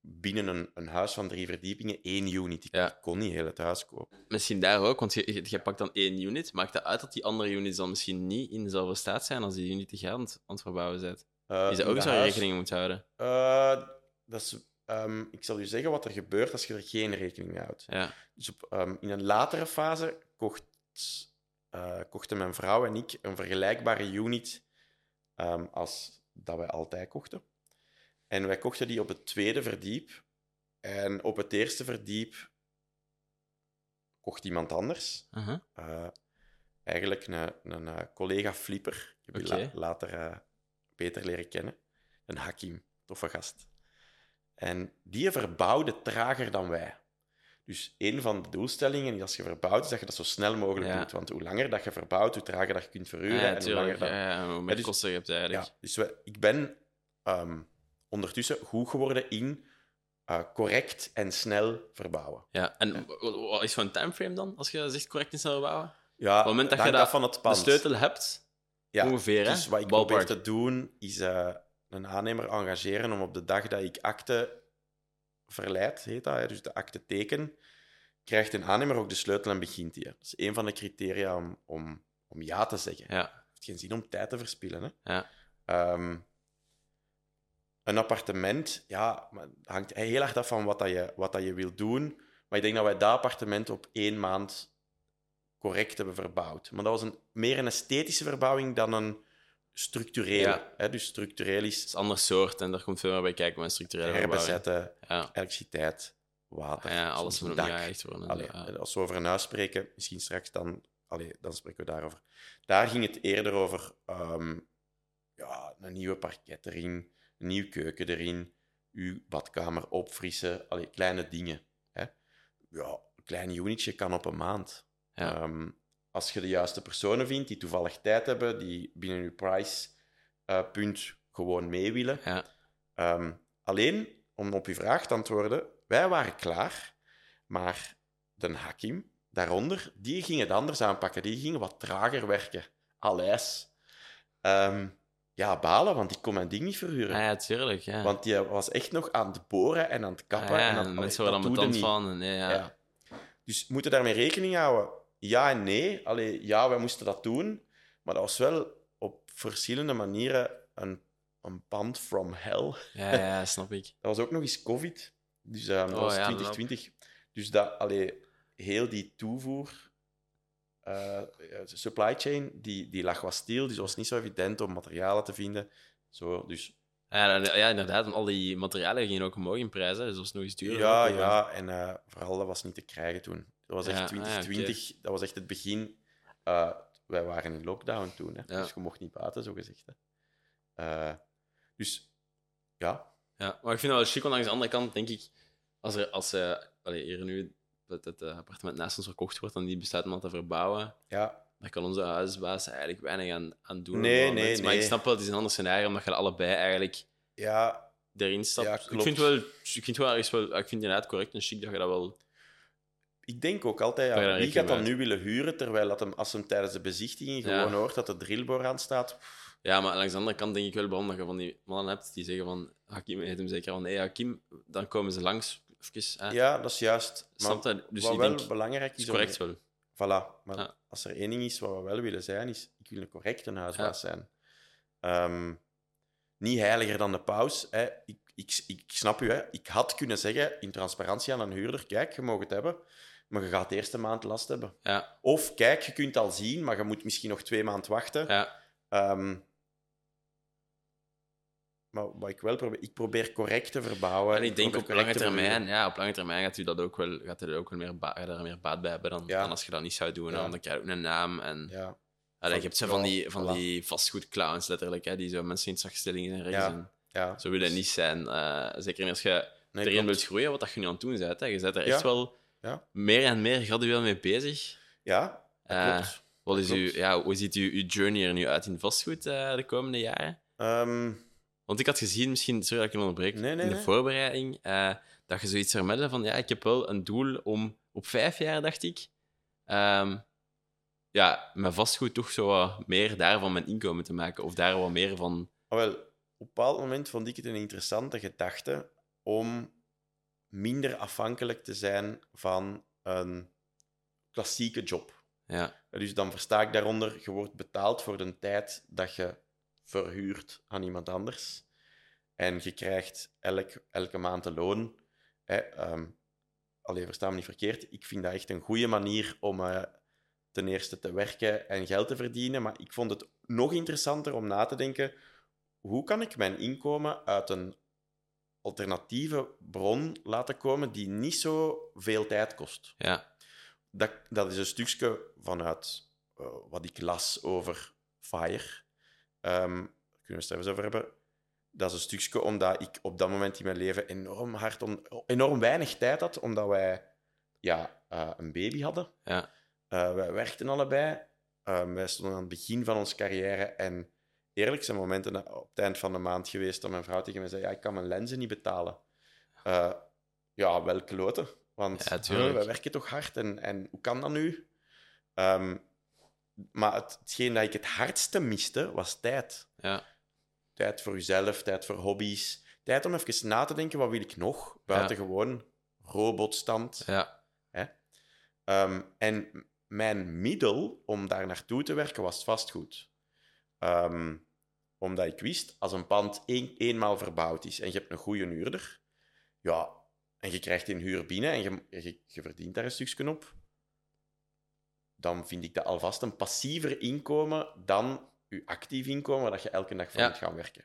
binnen een, een huis van drie verdiepingen één unit. Ik, Ja. kon niet heel het huis kopen. Misschien daar ook, want je, je, pakt dan één unit. Maakt dat uit dat die andere units dan misschien niet in dezelfde staat zijn als die unit die je aan het, aan het verbouwen bent? Eh, Is dat ook de zo waar je huis- rekening moet houden? Eh, dat is, ehm, ik zal u zeggen wat er gebeurt als je er geen rekening mee houdt. Ja. Dus op, ehm, in een latere fase kocht, eh, kochten mijn vrouw en ik een vergelijkbare unit ehm, als dat wij altijd kochten. En wij kochten die op het tweede verdiep. En op het eerste verdiep kocht iemand anders. Uh-huh. Eh, eigenlijk een, een eh, collega Flipper. Ik heb die Oké. la- later beter leren kennen. Een Hakim, toffe gast. En die verbouwde trager dan wij. Dus een van de doelstellingen is als je verbouwt, is dat je dat zo snel mogelijk Ja. doet. Want hoe langer dat je verbouwt, hoe trager dat je kunt verhuren. Ja, en hoe langer dat... Ja, hoe meer dus- kosten je hebt eigenlijk. Ja, dus we- ik ben ehm, ondertussen goed geworden in eh, correct en snel verbouwen. Ja, en wa- wa- wat is zo'n timeframe dan, als je zegt correct in snel bouwen? Ja, Op het moment dat je dat- af van het De sleutel hebt, Ja, ongeveer, hè? Dus wat ik Ballpark. probeer te doen, is eh, een aannemer engageren om op de dag dat ik akte verleid, heet dat, hè, dus de akte teken, krijgt een aannemer ook de sleutel en begint die. Dat is een van de criteria om, om, om ja te zeggen. Ja, Het heeft geen zin om tijd te verspillen. Hè. ja. Ehm, een appartement, ja, hangt heel erg af van wat, dat je, wat dat je wil doen. Maar ik denk dat wij dat appartement op één maand correct hebben verbouwd. Maar dat was een, meer een esthetische verbouwing dan een structurele. Ja. Hè? Dus structureel is Het is een ander soort en daar komt veel meer bij kijken structurele verbouwing. herbezetten, Ja, elektriciteit, water, ja alles moet echt worden. Allee, Ja. Als we over een huis spreken, misschien straks dan, allee, dan spreken we daarover. Daar ging het eerder over ehm, ja, een nieuwe parket erin, een nieuwe keuken erin, uw badkamer opfrissen, allee, kleine dingen. Hè. Ja, een klein unitje kan op een maand. Ja. Ehm, als je de juiste personen vindt die toevallig tijd hebben, die binnen je price eh, punt gewoon mee willen, Ja. Ehm, alleen, om op uw vraag te antwoorden, wij waren klaar, maar de Hakim daaronder, die ging het anders aanpakken. Die gingen wat trager werken. Aleis. Ehm, ja, balen, want ik kon mijn ding niet verhuren. Ah, ja, tuurlijk. Ja. Want die was echt nog aan het boren en aan het kappen. Ah, ja, en aan, mensen worden dan van. Nee, ja. Ja. Dus moeten daarmee rekening houden. Ja en nee. Allee, ja, wij moesten dat doen. Maar dat was wel op verschillende manieren een, een pand from hell. Ja, ja, snap ik. Dat was ook nog eens COVID. Dus eh, dat Oh, was ja, 2020. Dus dat, allee, heel die toevoer, eh, supply chain, die, die lag wat stil. Dus het was niet zo evident om materialen te vinden. Zo, dus Ja, ja, inderdaad. Want al die materialen gingen ook omhoog in prijs. Hè, dus dat was nog eens duurder. ja, ja. En eh, vooral, dat was niet te krijgen toen. Dat was echt Ja, ah, 2020. Dat was echt het begin. Eh, wij waren in lockdown toen. Hè, Ja. Dus je mocht niet buiten, zo gezegd. Hè. Eh, dus ja, Ja, maar ik vind dat wel chic, want langs de andere kant denk ik, als er als eh allee, hier nu dat het appartement naast ons verkocht wordt en die besluit om dat te verbouwen, ja, dan kan onze huisbaas eigenlijk weinig aan, aan doen. Nee, moment. nee, Maar ik nee. snap wel, het is een ander scenario, omdat je allebei eigenlijk ja, erin stapt. Ja, ik vind wel, ik vind wel ergens wel, ik vind inderdaad correct en chic dat je dat wel... Ik denk ook altijd, ja, daar wie gaat dan mee nu willen huren, terwijl dat hem, als hem tijdens de bezichtiging gewoon hoort dat de drillboor aan staat. Ja, maar langs de andere kant denk ik wel waarom dat je van die mannen hebt die zeggen van, Hakim heet hem zeker van, hé Hakim, dan komen ze langs, even, hè. Ja, dat is juist. Maar? Dus wat ik wel denk, belangrijk het is, is correct wel. Voilà. Maar Ja. als er één ding is wat we wel willen zijn, is ik wil een correcte huisbaas zijn. Ehm, niet heiliger dan de paus. Hè. Ik, ik, ik snap u, hè. ik had kunnen zeggen in transparantie aan een huurder, kijk, je mag het hebben, maar je gaat de eerste maand last hebben. Ja, Of kijk, je kunt al zien, maar je moet misschien nog twee maanden wachten. ja. Ehm, maar wat ik wel probeer, ik probeer correct te verbouwen. En ik denk op lange termijn, ja, op lange termijn gaat u dat ook wel, gaat er ook wel meer, ba- gaat er meer baat bij hebben dan, Ja. dan als je dat niet zou doen. Ja. Dan krijg je ook een naam. En, Ja, Allee, je hebt zo van die, van voilà. die vastgoedclowns, letterlijk, hè, die zo mensen in zachtstellingen en rechts. Ja. Zo wil je niet zijn. Eh, zeker niet als je Nee, erin wilt groeien, wat dat je nu aan het doen bent. Hè. Je bent er echt wel Ja. meer en meer gradueel mee bezig. Ja, Eh, klopt. Wat is uw, ja, hoe ziet uw, uw journey er nu uit in vastgoed eh, de komende jaren? Ehm, Want ik had gezien, misschien, sorry dat ik je onderbreek, Nee, nee, in de nee. voorbereiding, eh, dat je zoiets vermeldde van, ja, ik heb wel een doel om op vijf jaar, dacht ik, ehm, ja, met vastgoed toch zo wat meer daarvan mijn inkomen te maken. Of daar wat meer van... Ah, wel, op een bepaald moment vond ik het een interessante gedachte om minder afhankelijk te zijn van een klassieke job. Ja, Dus dan versta ik daaronder, je wordt betaald voor de tijd dat je verhuurt aan iemand anders. En je krijgt elk, elke maand een loon. Ehm, allee, versta me niet verkeerd. Ik vind dat echt een goede manier om eh, ten eerste te werken en geld te verdienen. Maar ik vond het nog interessanter om na te denken: hoe kan ik mijn inkomen uit een alternatieve bron laten komen die niet zo veel tijd kost? ja, Dat, dat is een stukje vanuit eh, wat ik las over FIRE. Ehm, daar kunnen we het straks over hebben. Dat is een stukje omdat ik op dat moment in mijn leven enorm hard, enorm weinig tijd had, omdat wij ja, eh, een baby hadden. ja, Eh, wij werkten allebei. Ehm, wij stonden aan het begin van onze carrière. En eerlijk zijn momenten op het eind van de maand geweest dat mijn vrouw tegen mij zei: ja, Ik kan mijn lenzen niet betalen. Eh, ja, wel kloten. Want Ja, eh, wij werken toch hard en, en hoe kan dat nu? Ehm, maar het, hetgeen dat ik het hardste miste was tijd. ja, Tijd voor jezelf, tijd voor hobby's. Tijd om even na te denken: wat wil ik nog? Buiten Ja. gewoon robotstand. ja, Ehm, en mijn middel om daar naartoe te werken was vastgoed. Ehm, omdat ik wist, als een pand één, eenmaal verbouwd is en je hebt een goede huurder, ja, en je krijgt die huur binnen en je, je, je verdient daar een stukje op, dan vind ik dat alvast een passiever inkomen dan je actief inkomen, waar dat je elke dag van Ja. moet gaan werken.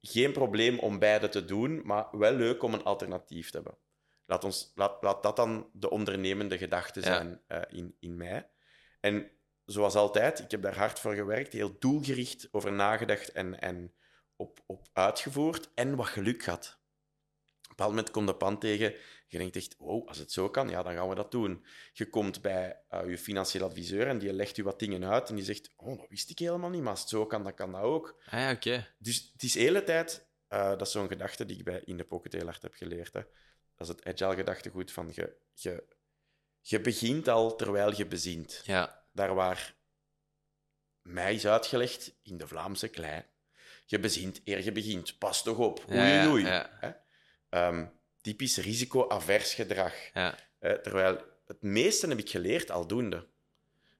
Geen probleem om beide te doen, maar wel leuk om een alternatief te hebben. Laat, ons, laat, laat dat dan de ondernemende gedachte Ja. zijn eh, in, in mij. En zoals altijd, ik heb daar hard voor gewerkt, heel doelgericht over nagedacht en, en op, op uitgevoerd en wat geluk gehad. Op een bepaald moment komt de pand tegen, je denkt echt, wow, als het zo kan, ja, dan gaan we dat doen. Je komt bij eh, je financieel adviseur en die legt je wat dingen uit en die zegt, oh, dat wist ik helemaal niet, maar als het zo kan, dan kan dat ook. ah, ja oké. Dus het is de hele tijd, eh, dat is zo'n gedachte die ik bij In de Pocket heel hard heb geleerd. Hè. Dat is het agile gedachtegoed van je, je, je begint al terwijl je bezint. Ja, Daar waar mij is uitgelegd in de Vlaamse klei. Je bezint eer je begint. Pas toch op. Oei, ja, oei. ja. Ehm, typisch risico-avers gedrag. ja, Hè, terwijl het meeste heb ik geleerd aldoende.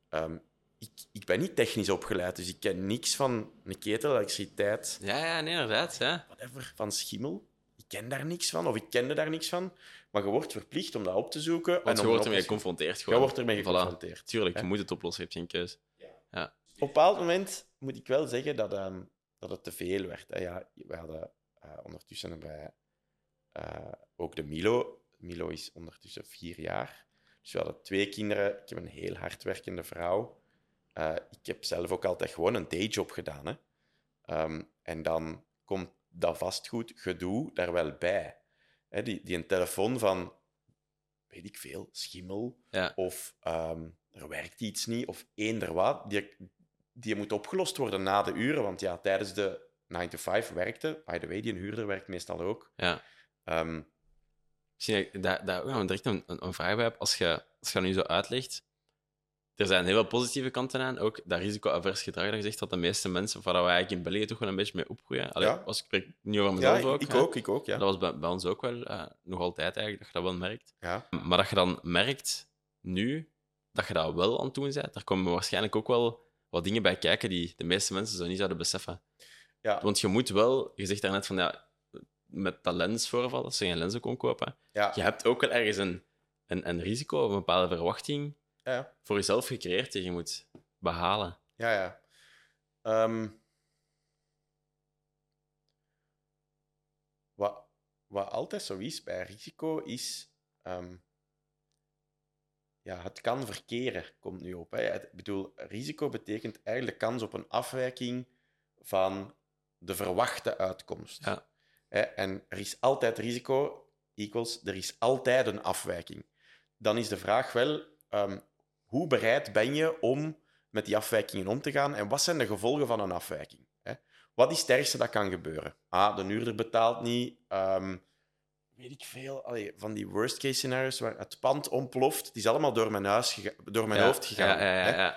Ehm, ik, ik ben niet technisch opgeleid, dus ik ken niks van een ketel, elektriciteit, ja, ja, nee, inderdaad. Ja. whatever, van schimmel. Ken daar niks van, of ik kende daar niks van. Maar je wordt verplicht om dat op te zoeken. Want en je wordt ermee geconfronteerd. Je Gewoon. wordt ermee Voilà. geconfronteerd. Tuurlijk, je moet het oplossen, je hebt geen keus. Op een bepaald moment moet ik wel zeggen dat, ehm, dat het te veel werd. Ja, we hadden eh, ondertussen wij eh, ook de Milo. Milo is ondertussen vier jaar. Dus we hadden twee kinderen. Ik heb een heel hardwerkende vrouw. Eh, ik heb zelf ook altijd gewoon een dayjob gedaan. Hè. Ehm, en dan komt dat vastgoed gedoe daar wel bij. Hè, die, die een telefoon van, weet ik veel, schimmel Ja. of ehm, er werkt iets niet, of eender wat, die, die moet opgelost worden na de uren. Want ja, tijdens de 9 to 5 werkte, by the way, die een huurder werkt meestal ook. Ja. Ehm, Misschien dat, dat nog direct een, een, vraag bij heb. Als je, als je nu zo uitlegt, er zijn heel veel positieve kanten aan. Ook dat risico-avers gedrag dat je zegt dat de meeste mensen, waar we eigenlijk in België toch wel een beetje mee opgroeien. Allee, Ja. als ik spreek niet over ja, mezelf ik ook. ik hè. ook, ik ook, ja. Dat was bij, bij ons ook wel eh, nog altijd eigenlijk, dat je dat wel merkt. ja. Maar dat je dan merkt, nu, dat je dat wel aan het doen bent, daar komen waarschijnlijk ook wel wat dingen bij kijken die de meeste mensen zo niet zouden beseffen. Ja, Want je moet wel, je zegt daarnet van ja, met dat lensvoorval, dat ze geen lenzen kon kopen, ja, je hebt ook wel ergens een, een, een risico of een bepaalde verwachting ja, voor jezelf gecreëerd die je moet behalen. ja. ja. Ehm, wat, wat altijd zo is bij risico, is... ehm, ja, het kan verkeren, komt nu op. Hè. Ik bedoel, risico betekent eigenlijk kans op een afwijking van de verwachte uitkomst. Ja. Hè, En er is altijd risico, equals, er is altijd een afwijking. Dan is de vraag wel, ehm, hoe bereid ben je om met die afwijkingen om te gaan en wat zijn de gevolgen van een afwijking? Hè? Wat is het ergste dat kan gebeuren? Ah, de huurder betaalt niet. ehm, weet ik veel. Allee, van die worst case scenario's waar het pand ontploft. Het is allemaal door mijn, huis door mijn Ja, hoofd gegaan. Ja, ja, hè?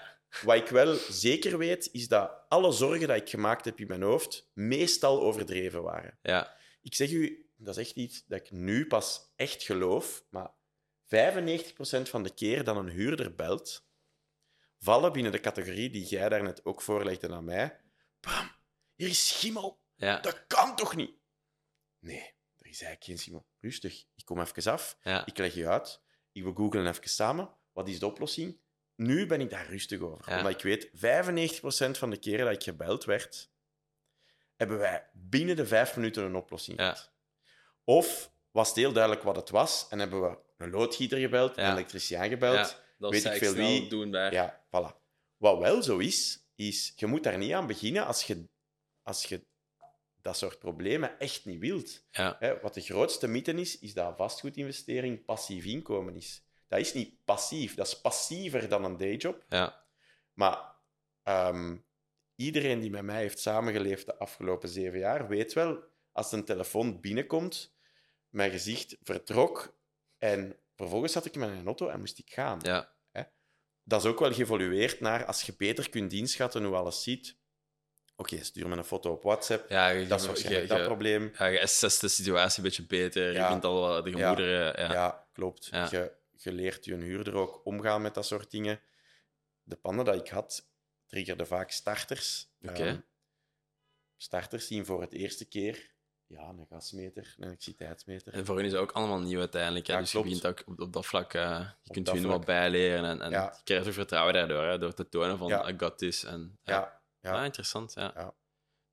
Wat ik wel zeker weet, is dat alle zorgen die ik gemaakt heb in mijn hoofd meestal overdreven waren. ja. Ik zeg u, dat is echt iets dat ik nu pas echt geloof, maar 95% van de keer dat een huurder belt, vallen binnen de categorie die jij daarnet ook voorlegde aan mij. Bram, hier is schimmel. Ja. Dat kan toch niet? Nee, er is eigenlijk geen schimmel. Rustig, ik kom even af. Ja. Ik leg je uit. Ik we googlen even samen. Wat is de oplossing? Nu ben ik daar rustig over. Ja. Omdat ik weet, 95% van de keren dat ik gebeld werd, hebben wij binnen de vijf minuten een oplossing Ja. gehad. Of was het heel duidelijk wat het was en hebben we een loodgieter gebeld, een elektricien gebeld. Weet ik veel wie. doen. Ja, voilà. Wat wel zo is, is je moet daar niet aan beginnen als je, als je dat soort problemen echt niet wilt. Ja. Hè, wat de grootste mythe is, is dat vastgoedinvestering passief inkomen is. Dat is niet passief, dat is passiever dan een dayjob. Ja. Maar ehm, iedereen die met mij heeft samengeleefd de afgelopen zeven jaar, weet wel, als een telefoon binnenkomt, mijn gezicht vertrok en vervolgens zat ik met een auto en moest ik gaan. Ja. Dat is ook wel geëvolueerd naar als je beter kunt inschatten hoe alles ziet. Oké, stuur me een foto op WhatsApp. Ja, je, Dat is waarschijnlijk je- dat probleem. Ja, je assesst de situatie een beetje beter. Ja. Je vindt al de gemoederen. Ja. Ja, klopt. Je, je leert je huurder ook omgaan met dat soort dingen. De panden dat ik had, triggerden vaak starters. Oké. Ehm, starters zien voor het eerste keer ja, een gasmeter, een elektriciteitsmeter. En voor hen is het ook allemaal nieuw uiteindelijk. Ja, dus klopt. je begint ook op, op dat vlak. eh, je kunt dat nog wat bijleren. En, en je krijgt ook vertrouwen daardoor. Hè? Door te tonen van. I got this. En, Ja, ja. Ah, interessant. Ja. Ja.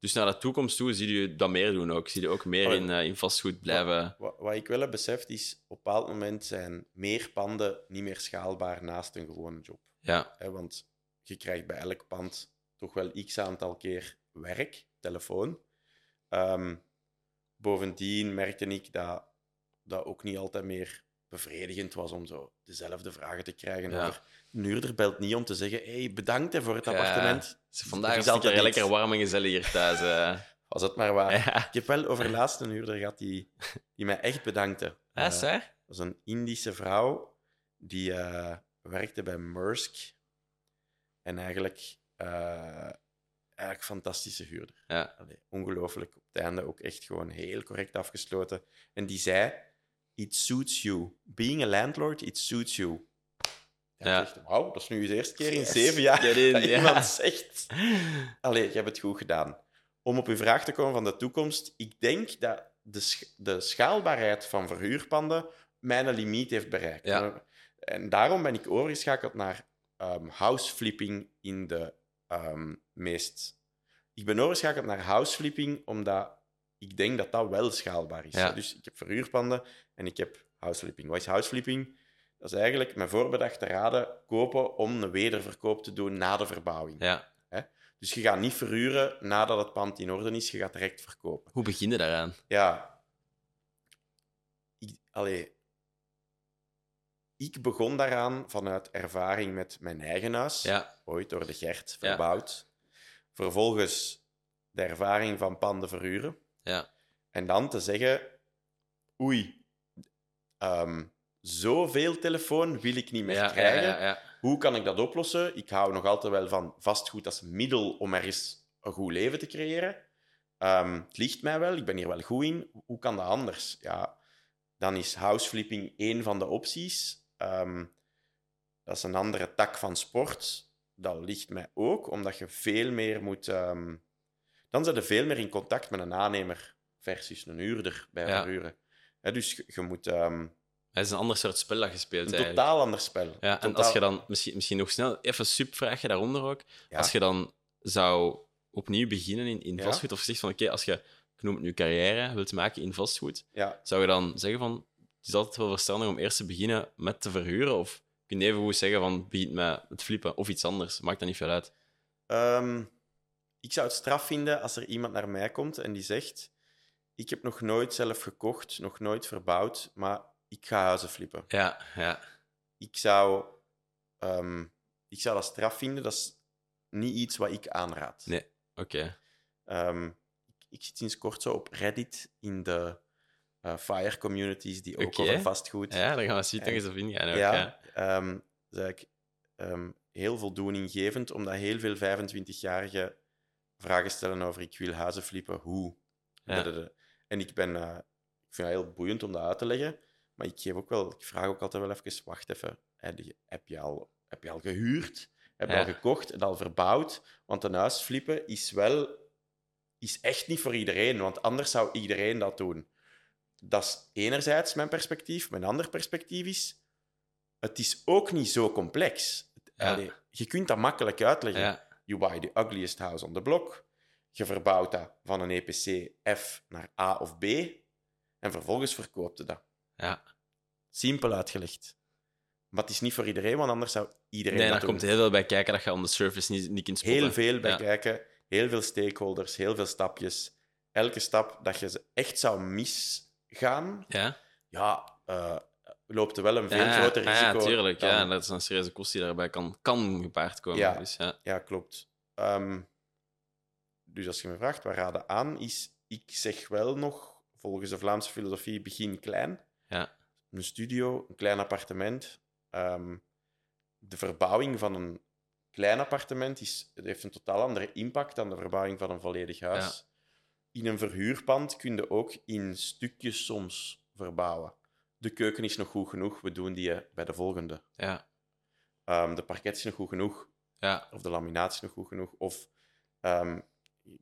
Dus naar de toekomst toe zie je dat meer doen ook. Zie je ook meer in, eh, in vastgoed blijven. Wat, wat ik wel heb beseft is, op een bepaald moment zijn meer panden niet meer schaalbaar naast een gewone job. Ja, Hè, want je krijgt bij elk pand toch wel x aantal keer werk, telefoon. Ehm, bovendien merkte ik dat dat ook niet altijd meer bevredigend was om zo dezelfde vragen te krijgen. Ja. Huurder belt niet om te zeggen hey, bedankt hè, voor het Ja. appartement. vandaag is het altijd lekker, iets. lekker warm en gezellig hier thuis. eh. Was het maar waar. ja, Ik heb wel over laatst een huurder gehad die, die mij echt bedankte. ja Eh, zeg? Dat was een Indische vrouw die eh, werkte bij Maersk. En eigenlijk, eh eigenlijk fantastische huurder. Ja. Allee, ongelooflijk. Op het einde ook echt gewoon heel correct afgesloten. En die zei: It suits you. Being a landlord, it suits you. Ja, dacht, Wauw, dat is nu de eerste keer in Yes. zeven jaar dat ja. iemand zegt. Allee, je hebt het goed gedaan. Om op uw vraag te komen van de toekomst, ik denk dat de, sch- de schaalbaarheid van verhuurpanden mijn limiet heeft bereikt. Ja. En daarom ben ik overgeschakeld naar ehm houseflipping in de ehm, meest... Ik ben overgeschakeld naar houseflipping omdat ik denk dat dat wel schaalbaar is. Ja. Dus ik heb verhuurpanden en ik heb houseflipping. Wat is houseflipping? Dat is eigenlijk met voorbedachte raden kopen om een wederverkoop te doen na de verbouwing. Ja. Dus je gaat niet verhuren nadat het pand in orde is, je gaat direct verkopen. Hoe begin je daaraan? Ja. Ik, allee, ik begon daaraan vanuit ervaring met mijn eigen huis, Ja, ooit door de Gert Ja. verbouwd. Vervolgens de ervaring van panden verhuren. ja, En dan te zeggen, oei, ehm, zoveel telefoon wil ik niet meer ja, krijgen. Hoe kan ik dat oplossen? Ik hou nog altijd wel van vastgoed als middel om ergens een goed leven te creëren. Ehm, het ligt mij wel, ik ben hier wel goed in. Hoe kan dat anders? Ja, dan is houseflipping één van de opties. Ehm, dat is een andere tak van sport. Dat ligt mij ook, omdat je veel meer moet... ehm, dan zit je veel meer in contact met een aannemer versus een huurder bij Ja. verhuren. Dus je, je moet ehm, Het is een ander soort spel dat je speelt een eigenlijk. totaal ander spel. Ja, en als je dan, misschien, misschien nog snel, even subvraagje daaronder ook. Ja. Als je dan zou opnieuw beginnen in, in Ja. vastgoed, of zegt van oké, als je, ik noem het nu carrière, wilt maken in vastgoed, Ja, zou je dan zeggen van, het is altijd wel verstandig om eerst te beginnen met te verhuren, of kun je even goed zeggen van, begin met het flippen, of iets anders, maakt dat niet veel uit. Ehm, ik zou het straf vinden als er iemand naar mij komt en die zegt: Ik heb nog nooit zelf gekocht, nog nooit verbouwd, maar ik ga huizen flippen. Ja, ja, Ik zou, ehm, ik zou dat straf vinden. Dat is niet iets wat ik aanraad. Nee. oké. Ehm, ik, ik zit sinds kort zo op Reddit in de eh, fire communities die ook over vastgoed. Ja, dan gaan we zien En- dat je zo vinden gaan. ook, Ja, ja. ehm, dat is eigenlijk ehm, heel voldoeninggevend, omdat heel veel 25-jarigen vragen stellen over ik wil huizen flippen, hoe? Ja. En ik ben... eh, ik vind het heel boeiend om dat uit te leggen. Maar ik, geef ook wel, ik vraag ook altijd wel even... Wacht even. Heb je al, heb je al gehuurd? Heb je Ja. al gekocht? En al verbouwd? Want een huis flippen is wel... Is echt niet voor iedereen. Want anders zou iedereen dat doen. Dat is enerzijds mijn perspectief. Mijn ander perspectief is... Het is ook niet zo complex. Ja. Allee, je kunt dat makkelijk uitleggen. Ja, You buy the ugliest house on the block. Je verbouwt dat van een EPC F naar A of B. En vervolgens verkoopt je dat. ja. Simpel uitgelegd. Maar het is niet voor iedereen, want anders zou iedereen Nee, daar komt heel veel bij kijken dat je on the surface niet, niet kunt spotten. Heel veel bij Ja. kijken. Heel veel stakeholders, heel veel stapjes. Elke stap dat je ze echt zou misgaan, Ja, ja, eh, loopt er wel een veel ja, groter risico. Ja, tuurlijk. dan- Ja, dat is een serieuze kost die daarbij kan, kan gepaard komen. Ja. Dus, ja. Ja, klopt. Ehm, dus als je me vraagt, waar raden aan, is... Ik zeg wel nog, volgens de Vlaamse filosofie, begin klein. Ja. Een studio, een klein appartement. Ehm, de verbouwing van een klein appartement is, heeft een totaal andere impact dan de verbouwing van een volledig huis. In een verhuurpand kun je ook in stukjes soms verbouwen. De keuken is nog goed genoeg, we doen die eh, bij de volgende. Ja, Ehm, de parket is nog goed genoeg, ja, of de laminatie nog goed genoeg. Of ehm,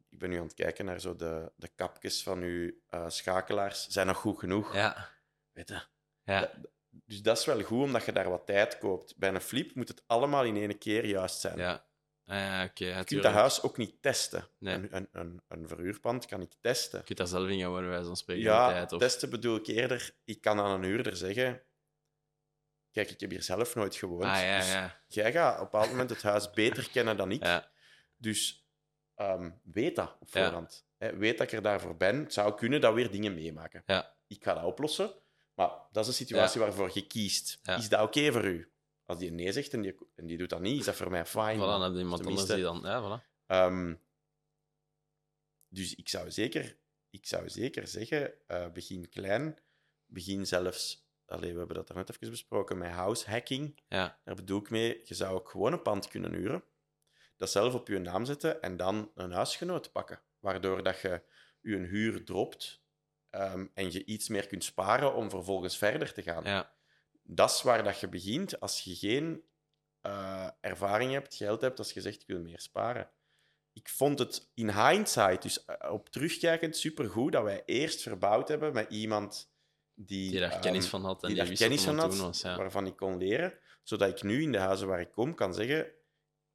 ik ben nu aan het kijken naar zo de, de kapjes van uw eh, schakelaars. Zijn nog goed genoeg? ja, Weet je? ja. Dus dat is wel goed, omdat je daar wat tijd koopt. Bij een flip moet het allemaal in één keer juist zijn. ja. Ja, oké. ja, je kunt dat huis ook niet testen. Nee. Een, een, een, een verhuurpand kan ik testen. Je kunt daar zelf in gaan worden, wij van spreken. Ja, tijd, of... testen bedoel ik eerder. Ik kan aan een huurder zeggen... Kijk, ik heb hier zelf nooit gewoond. Ah, ja, dus ja. jij gaat op een bepaald moment het huis beter kennen dan ik. Dus ehm, weet dat op voorhand. Weet dat ik er daarvoor ben. Het zou kunnen dat weer dingen meemaken. Ja. Ik ga dat oplossen. Maar dat is een situatie waarvoor je kiest. Is dat oké voor u? Als die nee zegt en die, en die doet dat niet, is dat voor mij fijn. voilà, dan heb je iemand anders die dan... Ja, voilà. Ehm, dus ik zou zeker, ik zou zeker zeggen, eh, begin klein. Begin zelfs... Allee, we hebben dat net even besproken met house hacking. Ja, Daar bedoel ik mee, je zou ook gewoon een pand kunnen huren, dat zelf op je naam zetten en dan een huisgenoot pakken. Waardoor dat je je huur dropt ehm, en je iets meer kunt sparen om vervolgens verder te gaan. ja, Dat is waar dat je begint als je geen eh, ervaring hebt, geld hebt, als je zegt ik wil meer sparen. Ik vond het in hindsight, dus eh, op terugkijkend, supergoed dat wij eerst verbouwd hebben met iemand die, die daar ehm, kennis van had en die die, daar kennis van had, was. Ja. waarvan ik kon leren, zodat ik nu in de huizen waar ik kom kan zeggen: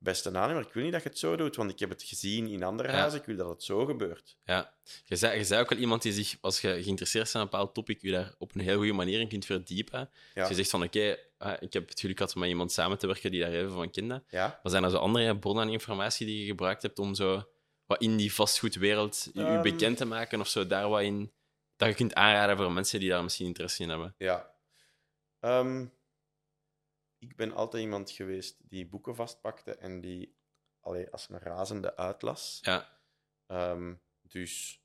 Beste aannemer, ik wil niet dat je het zo doet, want ik heb het gezien in andere Ja. huizen, ik wil dat het zo gebeurt. Ja, je zei, je zei ook wel iemand die zich, als je geïnteresseerd bent in een bepaald topic, je daar op een heel goede manier in kunt verdiepen. Ja. Dus je zegt van, oké, eh, ik heb het geluk gehad om met iemand samen te werken die daar veel van kende. Ja, Maar zijn er zo andere bronnen aan informatie die je gebruikt hebt om zo wat in die vastgoedwereld je, je Ehm. bekend te maken of zo daar wat in dat je kunt aanraden voor mensen die daar misschien interesse in hebben? ja. Ehm, ik ben altijd iemand geweest die boeken vastpakte en die allee, als een razende uitlas. Ja, Ehm, dus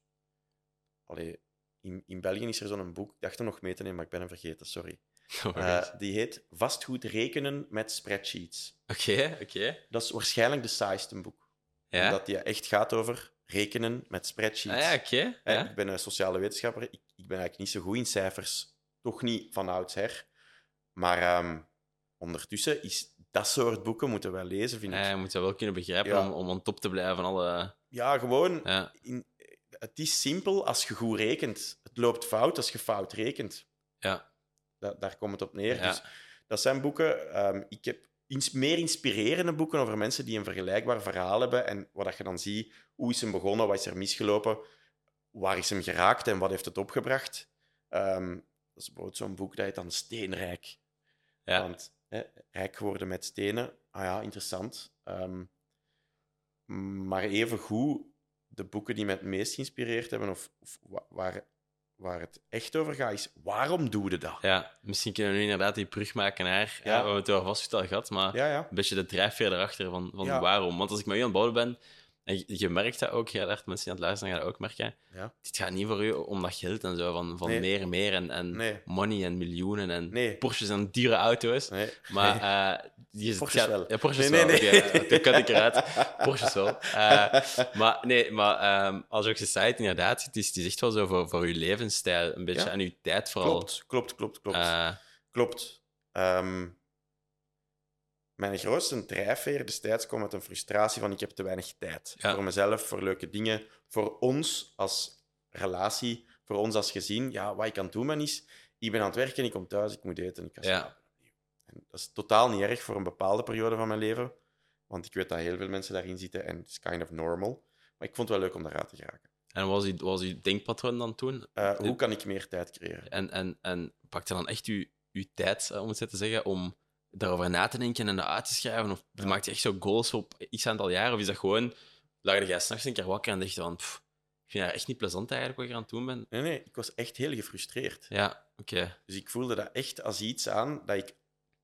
allee, in, in België is er zo'n boek, ik dacht er nog mee te nemen, maar ik ben hem vergeten, sorry. Eh, die heet Vastgoed rekenen met spreadsheets. Oké, oké. Dat is waarschijnlijk de saaiste boek. Ja? Omdat die echt gaat over rekenen met spreadsheets. Ah, ja, oké. Eh, Ja. Ik ben een sociale wetenschapper. Ik, ik ben eigenlijk niet zo goed in cijfers. Toch niet van oudsher. Maar ehm, ondertussen is dat soort boeken moeten wij lezen, vind ik. Ja, je moet dat wel kunnen begrijpen Ja. om, om aan top te blijven van alle... Ja, gewoon... Ja, In, het is simpel als je goed rekent. Het loopt fout als je fout rekent. ja, Da- daar komt het op neer. Ja. Dus dat zijn boeken. ehm, ik heb ins- meer inspirerende boeken over mensen die een vergelijkbaar verhaal hebben. En wat dat je dan ziet, hoe is hem begonnen, wat is er misgelopen, waar is hem geraakt en wat heeft het opgebracht. Ehm, dat is bijvoorbeeld zo'n boek dat heet dan Steenrijk. ja. Want hè, rijk geworden met stenen, ah ja, interessant. Ehm, maar even goed, de boeken die mij het meest geïnspireerd hebben, of, of wa- waar, waar het echt over gaat, is waarom doe je dat? Ja, misschien kunnen we nu inderdaad die brug maken naar... Ja. Ja. we het over vastgoed al gehad, maar Ja, ja. een beetje de drijfveer erachter van, van waarom. Want als ik met u aan het bouwen ben En je, je merkt dat ook heel erg, mensen die aan het luisteren gaan dat ook merken. Ja. Dit gaat niet voor u om dat geld en zo, van, van Nee. meer en meer en, en Nee. money en miljoenen en Nee. Porsches en dure auto's. Nee. Maar eh die is, Porsches het gaat- wel. Ja, Porsches Nee, wel. nee, nee. Dat kan ik eruit. Porsches wel. Eh, maar nee, maar ehm, als zei het inderdaad, het is, het is echt wel zo voor, voor je levensstijl, een beetje Ja. aan je tijd vooral. Klopt, klopt, klopt, klopt. Eh, Klopt. Ehm, mijn grootste drijfveer destijds kwam uit een frustratie van ik heb te weinig tijd. Ja. Voor mezelf, voor leuke dingen. Voor ons als relatie, voor ons als gezin. Ja, wat ik aan het doen ben is, ik ben aan het werken, ik kom thuis, ik moet eten, ik ga Ja. En dat is totaal niet erg voor een bepaalde periode van mijn leven. Want ik weet dat heel veel mensen daarin zitten en het is kind of normal. Maar ik vond het wel leuk om daaruit te geraken. en wat was, uw, wat was uw denkpatroon dan toen? Eh, hoe kan ik meer tijd creëren? En, en, en pakte dan echt uw, uw tijd, eh, om het zo te zeggen, om daarover na te denken en dat uit te schrijven? Of Ja. maakte je echt zo goals op x aantal jaar? Of is dat gewoon, lag jij s'nachts een keer wakker en dacht je van, pff, ik vind dat echt niet plezant eigenlijk wat ik aan het doen ben? Nee, nee, ik was echt heel gefrustreerd. Ja, oké. Dus ik voelde dat echt als iets aan dat ik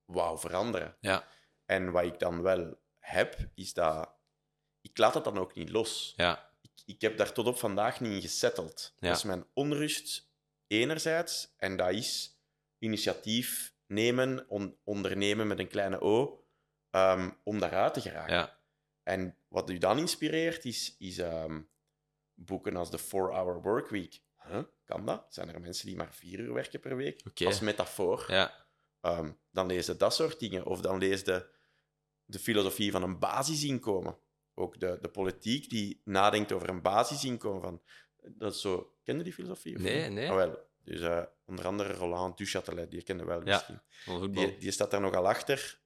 wou veranderen. Ja, En wat ik dan wel heb, is dat ik laat dat dan ook niet los. ja, Ik, ik heb daar tot op vandaag niet in gesetteld. Ja. Dat is mijn onrust enerzijds, en dat is initiatief nemen, on- ondernemen met een kleine O, ehm, om daaruit te geraken. ja, En wat u dan inspireert, is, is ehm, boeken als de 4-Hour Workweek. Huh? Kan dat? Zijn er mensen die maar vier uur werken per week? Als metafoor. ja, Ehm, dan lees je dat soort dingen. Of dan lees je de filosofie van een basisinkomen. Ook de, de politiek die nadenkt over een basisinkomen. Van, dat zo... Ken je die filosofie? of Nee, niet? nee. Ah, wel. Dus eh, onder andere Roland Duchatelet, die ken je wel Ja. misschien. Die, die staat daar nogal achter.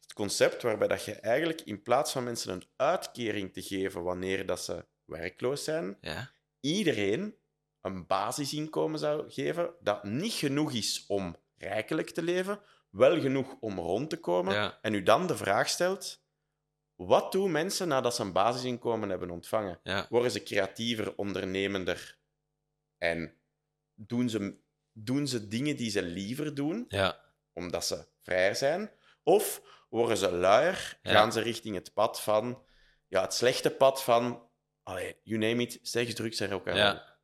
Het concept waarbij dat je eigenlijk in plaats van mensen een uitkering te geven wanneer dat ze werkloos zijn, Ja, iedereen een basisinkomen zou geven dat niet genoeg is om rijkelijk te leven, wel genoeg om rond te komen, Ja. en u dan de vraag stelt: wat doen mensen nadat ze een basisinkomen hebben ontvangen? ja, Worden ze creatiever, ondernemender en doen ze, doen ze dingen die ze liever doen, ja, omdat ze vrijer zijn? Of worden ze luier, Ja. gaan ze richting het pad van, ja, het slechte pad van, allee, you name it, seks, drugs en roll. ja,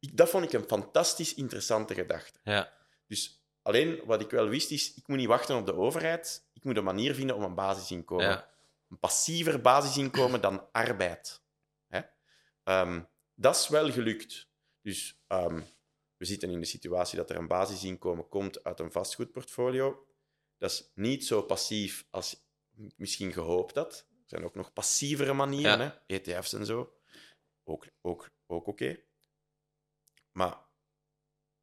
Ik, dat vond ik een fantastisch interessante gedachte. ja, Dus alleen wat ik wel wist is, ik moet niet wachten op de overheid. Ik moet een manier vinden om een basisinkomen. ja, Een passiever basisinkomen dan arbeid. Hè? Ehm, dat is wel gelukt. Dus ehm, we zitten in de situatie dat er een basisinkomen komt uit een vastgoedportfolio. Dat is niet zo passief als misschien gehoopt had. Er zijn ook nog passievere manieren, Ja. hè? ETF's en zo. Ook, ook, ook oké. Maar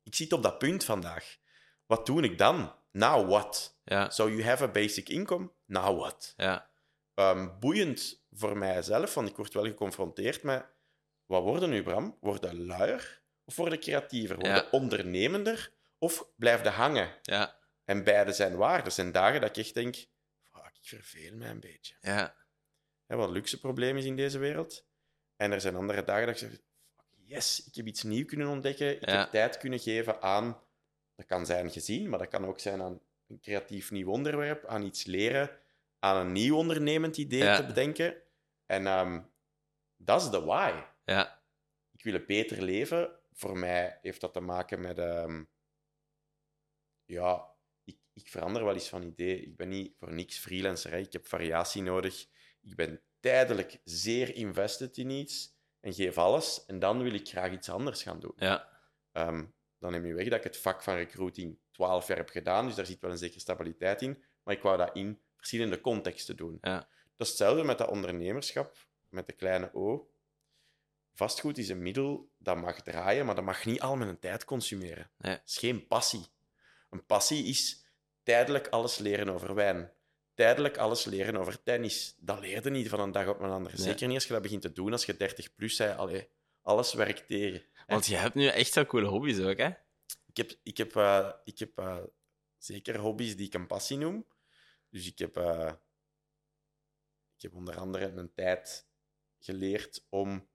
ik zit op dat punt vandaag. Wat doe ik dan? Now what? ja, So you have a basic income? Now what? ja, Ehm, boeiend voor mijzelf, want ik word wel geconfronteerd met... Wat worden nu, Bram? Worden luier of worden creatiever? Worden Ja. ondernemender of blijven hangen? ja, En beide zijn waar. Er zijn dagen dat ik echt denk... Fuck, ik verveel mij een beetje. ja, Hè, wat een luxe probleem is in deze wereld. En er zijn andere dagen dat ik zeg... Fuck, yes, ik heb iets nieuws kunnen ontdekken. Ik Ja. heb tijd kunnen geven aan... Dat kan zijn gezien, maar dat kan ook zijn aan een creatief nieuw onderwerp, aan iets leren, aan een nieuw ondernemend idee Ja. te bedenken. En ehm, dat is de why. ja, Ik wil een beter leven. Voor mij heeft dat te maken met... ehm, ja, ik, ik verander wel eens van idee. Ik ben niet voor niks freelancer. Hè. Ik heb variatie nodig. Ik ben tijdelijk zeer invested in iets en geef alles. En dan wil ik graag iets anders gaan doen. ja, Ehm, dan neem je weg dat ik het vak van recruiting 12 jaar heb gedaan, dus daar zit wel een zekere stabiliteit in. Maar ik wou dat in verschillende contexten doen. Ja. Dat is hetzelfde met dat ondernemerschap, met de kleine O. Vastgoed is een middel dat mag draaien, maar dat mag niet al mijn tijd consumeren. Nee. Is geen passie. Een passie is tijdelijk alles leren over wijn. Tijdelijk alles leren over tennis. Dat leerde niet van een dag op een andere. Nee. Zeker niet als je dat begint te doen als je 30 plus bent. Allee, alles werkt tegen. Want je hebt nu echt zo coole hobby's ook, hè? Ik heb, ik heb, eh, ik heb eh, zeker hobby's die ik een passie noem. Dus ik heb, eh, ik heb onder andere een tijd geleerd om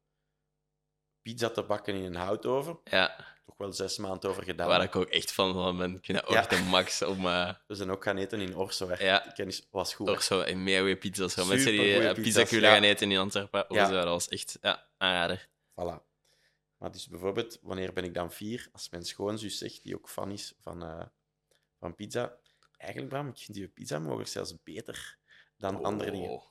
pizza te bakken in een houtoven. Ja, Toch wel zes maanden over gedaan. waar ik ook echt van van ben. Ik vind dat ook Ja. de max om... eh We zijn ook gaan eten in Orso. Hè. Ja. Kennis was goed. hè. toch zo een meer goede pizza's. Zo. Mensen die eh, pizza kunnen gaan eten in Antwerpen. Ja. zo, dat was echt ja, aanrader. Voilà. Maar dus bijvoorbeeld, wanneer ben ik dan vier? Als mijn schoonzus zegt, die ook fan is van, eh, van pizza. Eigenlijk, Bram, ik vind die pizza mogelijk zelfs beter dan andere dingen. Oh.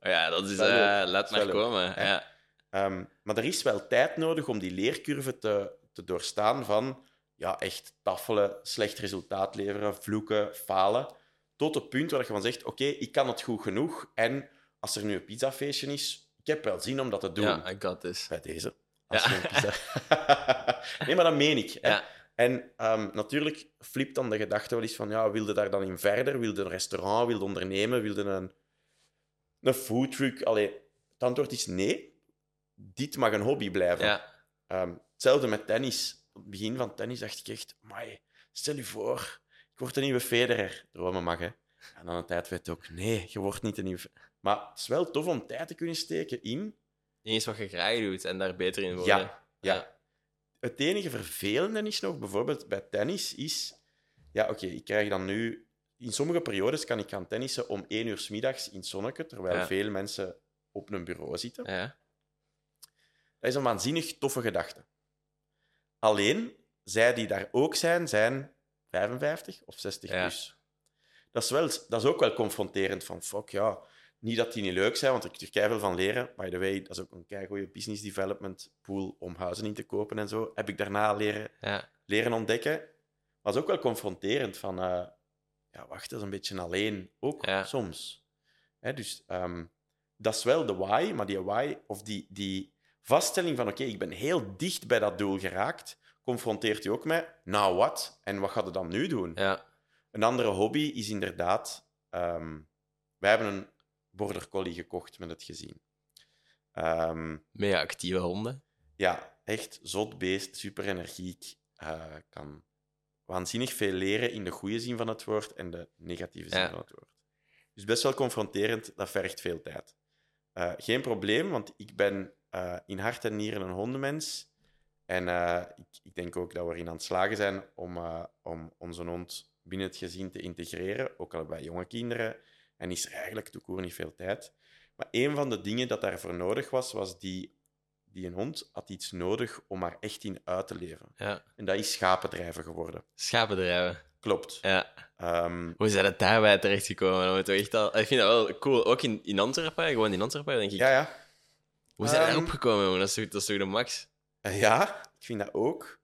Ja, dat is... Dat eh laat maar komen. hè? Ja. Ehm, maar er is wel tijd nodig om die leercurve te, te doorstaan van ja, echt tafelen, slecht resultaat leveren, vloeken, falen. Tot het punt waar je van zegt, oké, ik kan het goed genoeg. En als er nu een pizzafeestje is, ik heb wel zin om dat te doen. ja, I got this. Bij deze. Als Ja. pizza... nee, maar dat meen ik. Hè. Ja. En ehm, natuurlijk flipt dan de gedachte wel eens van, ja, wilde daar dan in verder? Wilde een restaurant, wilde ondernemen, wilde een, een foodtruck? Allee, het antwoord is nee. Dit mag een hobby blijven. Ja. Ehm, hetzelfde met tennis. Op het begin van tennis dacht ik echt, "Amai, stel je voor, ik word een nieuwe Federer. Dromen mag, hè. En dan een tijd je ook, nee, je wordt niet een nieuwe... Maar het is wel tof om tijd te kunnen steken in... Is wat je graag doet en daar beter in worden. Ja, ja. Het enige vervelende is nog, bijvoorbeeld bij tennis, is... Ja, oké, ik krijg dan nu... In sommige periodes kan ik gaan tennissen om één uur 's middags in het zonneke, terwijl Ja. veel mensen op een bureau zitten. Ja. Dat is een waanzinnig toffe gedachte. Alleen, zij die daar ook zijn, zijn 55 of 60 Ja. plus. Dat is, wel, dat is ook wel confronterend van, fuck ja, niet dat die niet leuk zijn, want ik heb er keihard veel van leren. By the way, dat is ook een keigoede business development pool om huizen in te kopen en zo. Heb ik daarna leren, Ja. leren ontdekken. Maar het is ook wel confronterend van, eh, ja, wacht, dat is een beetje alleen. Ook Ja. soms. Hè, dus ehm, dat is wel de why, maar die why, of die, die vaststelling van, oké, ik ben heel dicht bij dat doel geraakt, confronteert je ook met, nou wat? En wat gaat je dan nu doen? ja. Een andere hobby is inderdaad... ehm, wij hebben een border collie gekocht met het gezin. Ehm, Mega actieve honden. ja, echt zot beest, super energiek. eh, kan waanzinnig veel leren in de goede zin van het woord en de negatieve zin Ja. van het woord. Dus best wel confronterend, dat vergt veel tijd. Eh, geen probleem, want ik ben eh, in hart en nieren een hondenmens. En eh, ik, ik denk ook dat we erin aan het slagen zijn om, eh, om onze hond binnen het gezin te integreren, ook al bij jonge kinderen. En is er eigenlijk toekoor niet veel tijd. Maar een van de dingen dat daarvoor nodig was, was die, die een hond had iets nodig om daar echt in uit te leven. Ja. En dat is schapendrijven geworden. Schapendrijven. Klopt. Ja. Ehm, Hoe zijn het daarbij terechtgekomen? Dat. Ik vind dat wel cool. Ook in, in Antwerpen, gewoon in Antwerpen, denk ik. ja, ja. Hoe zijn we Ehm, daarop gekomen, jongen? Dat is toch, dat is toch de max? Eh, Ja, ik vind dat ook.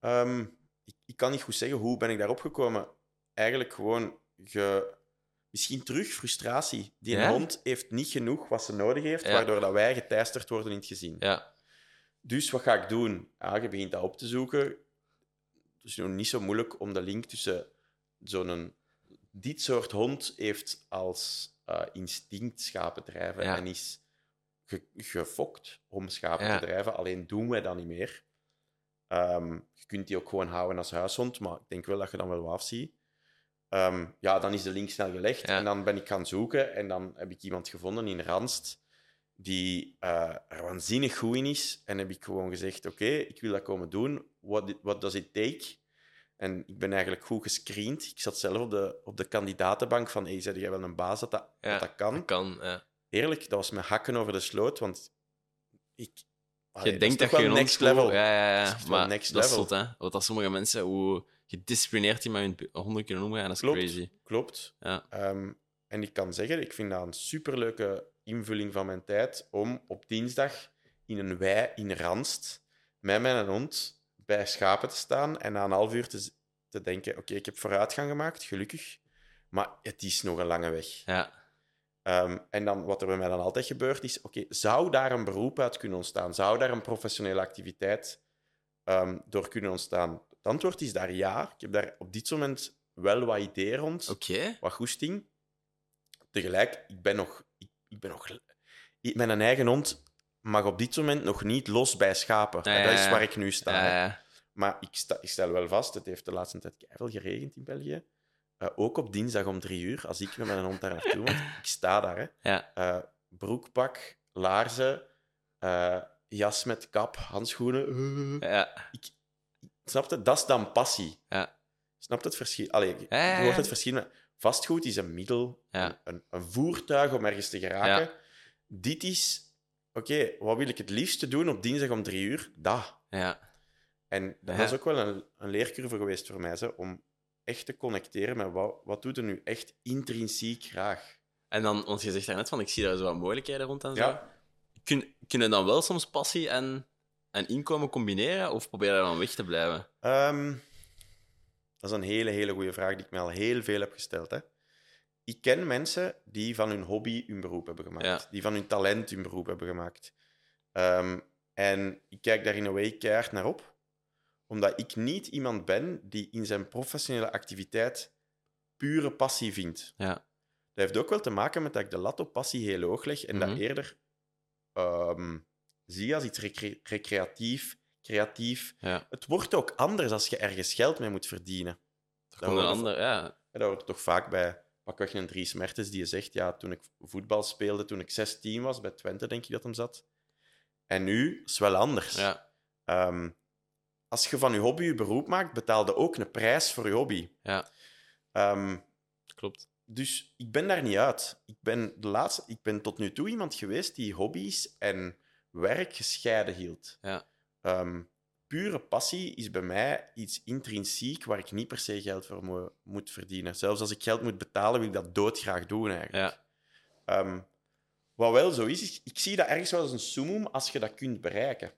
Ehm, ik, ik kan niet goed zeggen hoe ben ik daarop gekomen. Eigenlijk gewoon ge... misschien terug frustratie. Die Ja? hond heeft niet genoeg wat ze nodig heeft, Ja. waardoor dat wij geteisterd worden in het gezin. Ja. Dus wat ga ik doen? Ja, je begint dat op te zoeken. Het is nog niet zo moeilijk om de link tussen zo'n... Dit soort hond heeft als eh, instinct schapen drijven en is ge- gefokt om schapen Ja. te drijven. Alleen doen wij dat niet meer. Ehm, je kunt die ook gewoon houden als huishond, maar ik denk wel dat je dan wel afziet. Ehm, ja, dan is de link snel gelegd Ja. en dan ben ik gaan zoeken en dan heb ik iemand gevonden in Randst die eh, er waanzinnig goed in is. En heb ik gewoon gezegd, oké, ik wil dat komen doen. What, what does it take? En ik ben eigenlijk goed gescreend. Ik zat zelf op de, op de kandidatenbank van, hey, zei jij wel een baas dat dat, Ja, dat, dat kan? Dat kan, ja. Eerlijk, dat was mijn hakken over de sloot, want ik... Allee, je dat denkt is dat toch je next level. Ja, ja, Dat ja. is wel Maar next dat is level. zot, hè. Want dat sommige mensen, hoe gedisciplineerd die met hun honden kunnen omgaan, dat is Klopt. crazy. Klopt. Ja. Ehm, en ik kan zeggen, ik vind dat een superleuke invulling van mijn tijd om op dinsdag in een wei in Randst met mijn hond bij schapen te staan en na een half uur te denken, oké, ik heb vooruitgang gemaakt, gelukkig, maar het is nog een lange weg. Ja. Ehm, en dan, wat er bij mij dan altijd gebeurt, is, oké, zou daar een beroep uit kunnen ontstaan? Zou daar een professionele activiteit ehm, door kunnen ontstaan? Het antwoord is daar ja. Ik heb daar op dit moment wel wat ideeën rond Oké. wat goesting. Tegelijk, ik ben nog... Ik, ik ben nog ik- mijn eigen hond mag op dit moment nog niet los bij schapen. Ja, En dat is waar ik nu sta. Maar ik, sta, ik stel wel vast, het heeft de laatste tijd keihard geregend in België. Eh, ook op dinsdag om drie uur, als ik met mijn hond daar naartoe want ik sta daar. Hè. ja. Eh, broekpak, laarzen, eh, jas met kap, handschoenen. Ja, Snap je? Dat is dan passie. ja, Snap je het verschil? Allee, je Ja, hoort het verschil. Vastgoed is een middel, Ja. een, een voertuig om ergens te geraken. Dit is, oké, wat wil ik het liefste doen op dinsdag om drie uur? Dat. ja. En dat is ook wel een, een leercurve geweest voor mij, zo, om echt te connecteren met wat, wat doet er nu echt intrinsiek graag. En dan, want je zegt daarnet van, ik zie daar zo wat mogelijkheden rond en zo. Ja. Kun, kunnen dan wel soms passie en, en inkomen combineren, of probeer je dan weg te blijven? Ehm, dat is een hele, hele goede vraag die ik me al heel veel heb gesteld. Hè. Ik ken mensen die van hun hobby hun beroep hebben gemaakt. Ja. Die van hun talent hun beroep hebben gemaakt. Ehm, en ik kijk daar in een way keihard naar op. Omdat ik niet iemand ben die in zijn professionele activiteit pure passie vindt. Ja, Dat heeft ook wel te maken met dat ik de lat op passie heel hoog leg en Mhm. dat eerder ehm, zie als iets recre- recreatief, creatief. ja. Het wordt ook anders als je ergens geld mee moet verdienen. Er komt een ander, ja. Ja, dat hoort toch vaak bij pakweg een Dries Mertens die je zegt, ja, toen ik voetbal speelde, toen ik 16 was, bij Twente denk ik dat hem zat. En nu is wel anders. Ja, Ehm, als je van je hobby je beroep maakt, betaalde ook een prijs voor je hobby. ja, Ehm, klopt. dus ik ben daar niet uit. Ik ben, de laatste, ik ben tot nu toe iemand geweest die hobby's en werk gescheiden hield. Ja. Ehm, pure passie is bij mij iets intrinsiek waar ik niet per se geld voor mo- moet verdienen. Zelfs als ik geld moet betalen, wil ik dat doodgraag doen eigenlijk. Ja, Ehm, wat wel zo is, is, ik zie dat ergens wel als een summum als je dat kunt bereiken.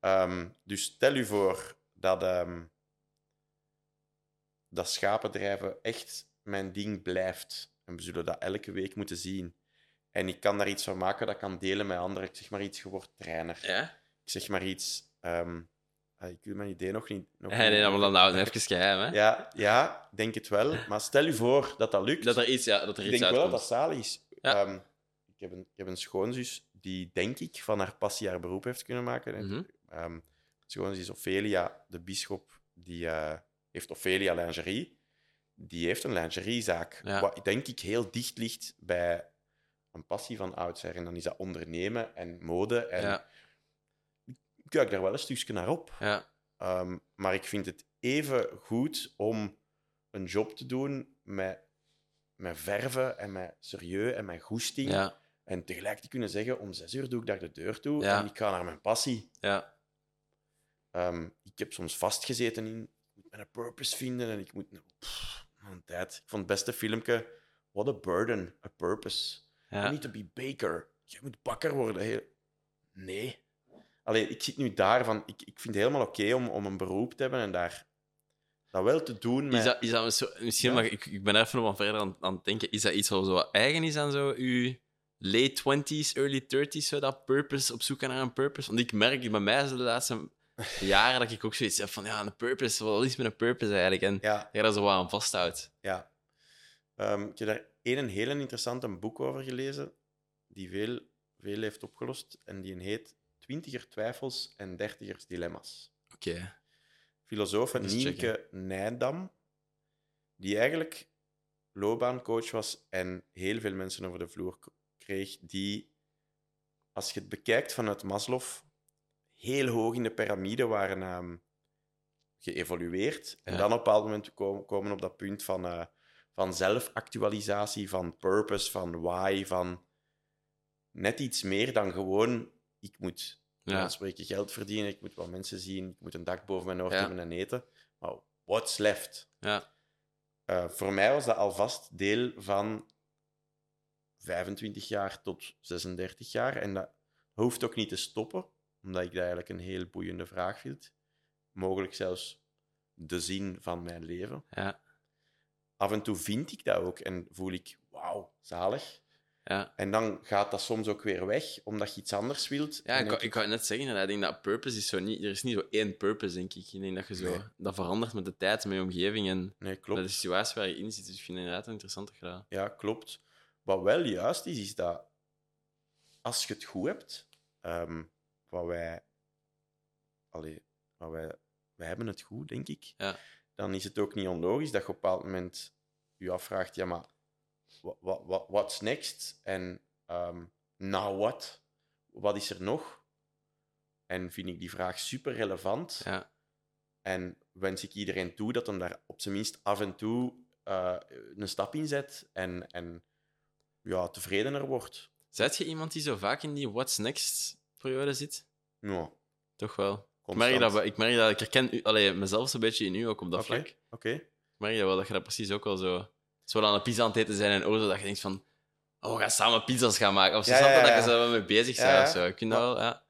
Ehm, dus stel je voor dat, ehm, dat schapendrijven echt mijn ding blijft. En we zullen dat elke week moeten zien. En ik kan daar iets van maken dat ik kan delen met anderen. Ik zeg maar iets, je wordt trainer. ja. Ik zeg maar iets... ehm, ah, ik wil mijn idee nog niet... Nog Nee, nee, maar dan houden we even geheim, hè. Ja, ja, ik denk het wel. Maar stel je voor dat dat lukt. Dat er iets, ja, dat er Ik iets denk wel dat dat zalig is. Ja. Ik, heb een, ik heb een schoonzus die, denk ik, van haar passie haar beroep heeft kunnen maken. Mhm. Ehm, schoonzus is Ophelia, de bisschop, die eh, heeft Ophelia Lingerie. Die heeft een lingeriezaak. Ja. Wat denk ik heel dicht ligt bij een passie van oudsher. En dan is dat ondernemen en mode. En Ja, ik kijk daar wel een stukje naar op. ja, Ehm, maar ik vind het even goed om een job te doen met, met verven en met serieus en met goesting. ja, En tegelijk te kunnen zeggen, om zes uur doe ik daar de deur toe en ik ga naar mijn passie. ja, Ehm, ik heb soms vastgezeten in, ik moet mijn purpose vinden en ik moet... Pff, een tijd. Ik vond het beste filmpje, What a Burden, A Purpose. You ja. need to be baker. Je moet bakker worden. Heel- Nee. Allee, ik zit nu daar van... Ik, ik vind het helemaal oké om, om een beroep te hebben en daar dat wel te doen met... Is dat, is dat zo, misschien, Ja. maar ik, ik ben even nog wat verder aan, aan het denken. Is dat iets wat zo eigen is aan zo uw late 20s, early 30s, zo dat purpose, op zoek naar een purpose? Want ik merk bij mij zo de laatste jaren dat ik ook zoiets heb van, ja, een purpose, wat is met een purpose eigenlijk? En Ja, daar zo wat aan vasthoudt. ja. Ehm, ik heb daar één een heel interessant een boek over gelezen, die veel, veel heeft opgelost. En die heet Twintiger twijfels en dertigers dilemma's. Oké. Filosoof Eens Nienke Nijdam, die eigenlijk loopbaancoach was en heel veel mensen over de vloer kreeg, die, als je het bekijkt vanuit Maslow, heel hoog in de piramide waren ehm, geëvolueerd. En Ja. dan op een bepaald moment komen, komen op dat punt van, eh, van zelfactualisatie, van purpose, van why, van net iets meer dan gewoon ik moet Ja. spreken geld verdienen, ik moet wat mensen zien, ik moet een dak boven mijn hoofd Ja. hebben en eten. Maar what's left? Ja. Eh, voor mij was dat alvast deel van 25 jaar tot 36 jaar. En dat hoeft ook niet te stoppen, omdat ik dat eigenlijk een heel boeiende vraag vind. Mogelijk zelfs de zin van mijn leven. Ja. Af en toe vind ik dat ook en voel ik, wauw, zalig. Ja. En dan gaat dat soms ook weer weg, omdat je iets anders wilt. Ja, ik, ik wou net zeggen, ik denk dat purpose is zo niet... Er is niet zo één purpose, denk ik. Ik denk dat je zo... Nee. Dat verandert met de tijd, met je omgeving en Nee, klopt. de situatie waar je in zit. Dus ik vind het inderdaad een interessante gedaan. Ja, klopt. Wat wel juist is, is dat als je het goed hebt, ehm, wat wij, allee, wat wij, wij hebben het goed, denk ik, Ja. dan is het ook niet onlogisch dat je op een bepaald moment je afvraagt, ja, maar wat, wat, what's next? En ehm now what? Wat is er nog? En vind ik die vraag super relevant. Ja. En wens ik iedereen toe dat hem daar op zijn minst af en toe eh, een stap in zet en, en ja, tevredener wordt. Zijt je iemand die zo vaak in die what's next periode zit? Ja, Toch wel. Ik merk, dat, ik merk dat ik herken u, allee, mezelf een beetje in u ook op dat vlak. Oké. Ik merk dat wel dat je dat precies ook wel zo. Zo aan de pizza aan het eten zijn en oorzo dat je denkt van. Oh, we gaan samen pizza's gaan maken. Of zo, Ja, dat je zo mee bezig bent of zo. Ik vind dat Maar- wel, ja.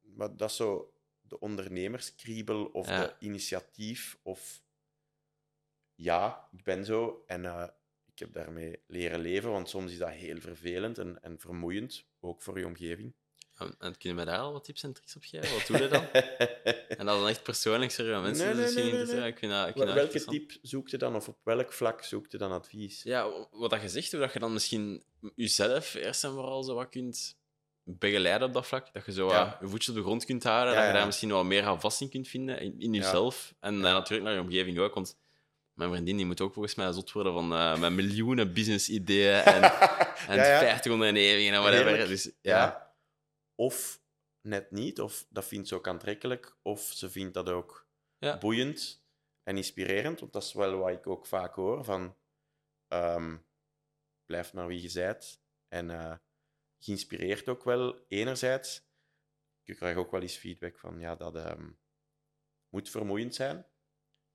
Maar dat is zo de ondernemerskriebel of de initiatief of ja, ik ben zo en eh, ik heb daarmee leren leven, want soms is dat heel vervelend en, en vermoeiend, ook voor je omgeving. En, en kun je daar al wat tips en tricks op geven? Wat doe je dan? En dat is dan echt persoonlijk, maar mensen Nee, nee, nee, misschien nee, nee, interesseren. nee. Ik vind dat, ik vind dat echt Welke tip zoekt je dan of op welk vlak zoekt je dan advies? Ja, wat dat je zegt, hoe dat je dan misschien jezelf eerst en vooral zo wat kunt begeleiden op dat vlak. Dat je zo Ja. je voetje op de grond kunt houden, Ja, dat je ja. daar misschien wat meer aan vast in kunt vinden in, in jezelf. En natuurlijk naar je omgeving ook, want mijn vriendin die moet ook volgens mij zot worden van eh mijn miljoenen business-ideeën en, en ja. 50 ondernemingen en whatever. Dus Ja. Of net niet, of dat vindt ze ook aantrekkelijk, of ze vindt dat ook Ja. boeiend en inspirerend. Want dat is wel wat ik ook vaak hoor: van ehm, blijf maar wie je bent. En eh geïnspireerd ook wel, enerzijds. Ik krijg ook wel eens feedback van ja, dat ehm, moet vermoeiend zijn.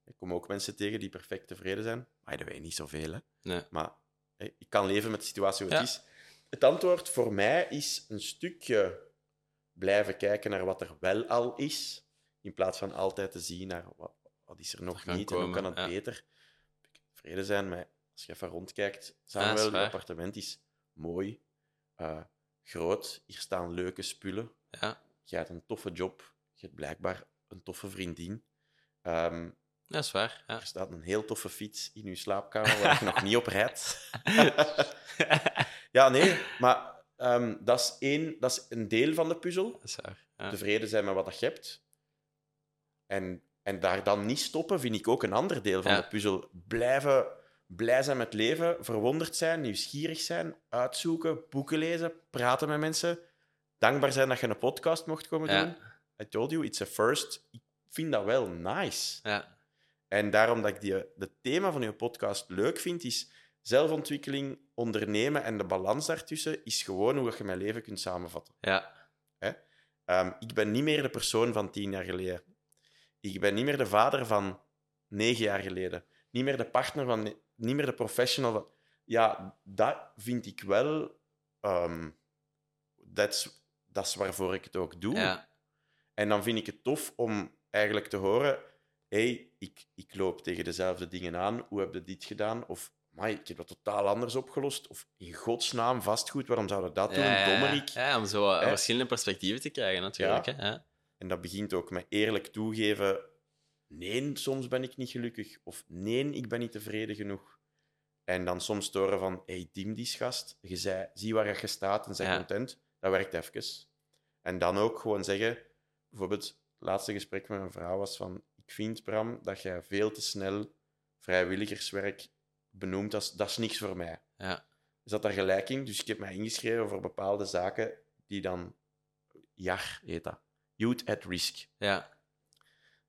Ik kom ook mensen tegen die perfect tevreden zijn. By the way, niet zoveel, hè. Nee. Maar ik kan leven met de situatie hoe het Ja. is. Het antwoord voor mij is een stukje blijven kijken naar wat er wel al is, in plaats van altijd te zien naar wat, wat is er nog niet en hoe kan het ja. beter. Tevreden zijn met, als je even rondkijkt, Samuel, waar. appartement is mooi, eh, groot, hier staan leuke spullen. ja, Je hebt een toffe job, je hebt blijkbaar een toffe vriendin. Ehm, dat is waar. Ja. er staat een heel toffe fiets in uw slaapkamer waar je nog niet op rijdt. ja, nee, maar ehm, dat, is één, dat is een deel van de puzzel. Dat is waar. Ja. Tevreden zijn met wat je hebt. En, en daar dan niet stoppen, vind ik ook een ander deel van Ja. de puzzel. Blijven blij zijn met het leven, verwonderd zijn, nieuwsgierig zijn, uitzoeken, boeken lezen, praten met mensen. Dankbaar zijn dat je een podcast mocht komen Ja. doen. I told you, it's a first. Ik vind dat wel nice. Ja. En daarom dat ik die, het thema van uw podcast leuk vind, is zelfontwikkeling, ondernemen en de balans daartussen is gewoon hoe je mijn leven kunt samenvatten. Ja. Ehm, ik ben niet meer de persoon van tien jaar geleden. Ik ben niet meer de vader van negen jaar geleden. Niet meer de partner van... Niet meer de professional van... Ja, dat vind ik wel... ehm, dat is- dat is waarvoor ik het ook doe. Ja. En dan vind ik het tof om eigenlijk te horen: hey, ik, ik loop tegen dezelfde dingen aan. Hoe heb je dit gedaan? Of "Amai, ik heb dat totaal anders opgelost. Of in godsnaam vastgoed, waarom zouden dat doen? Ja. Dommerik. Ja, om zo Hè? verschillende perspectieven te krijgen, natuurlijk. Hè? En dat begint ook met eerlijk toegeven: nee, soms ben ik niet gelukkig. Of nee, ik ben niet tevreden genoeg. En dan soms te horen van: hey, Tim, die gast. Je zei, zie waar je staat en zijn Ja. content. Dat werkt even. En dan ook gewoon zeggen: bijvoorbeeld, het laatste gesprek met mijn vrouw was van: Ik vind, Bram, dat jij veel te snel vrijwilligerswerk benoemt. Dat is, dat is niks voor mij. Ja. Is dat daar gelijk in? Dus ik heb mij ingeschreven voor bepaalde zaken die dan. JAR heet dat. Youth at Risk. Ja.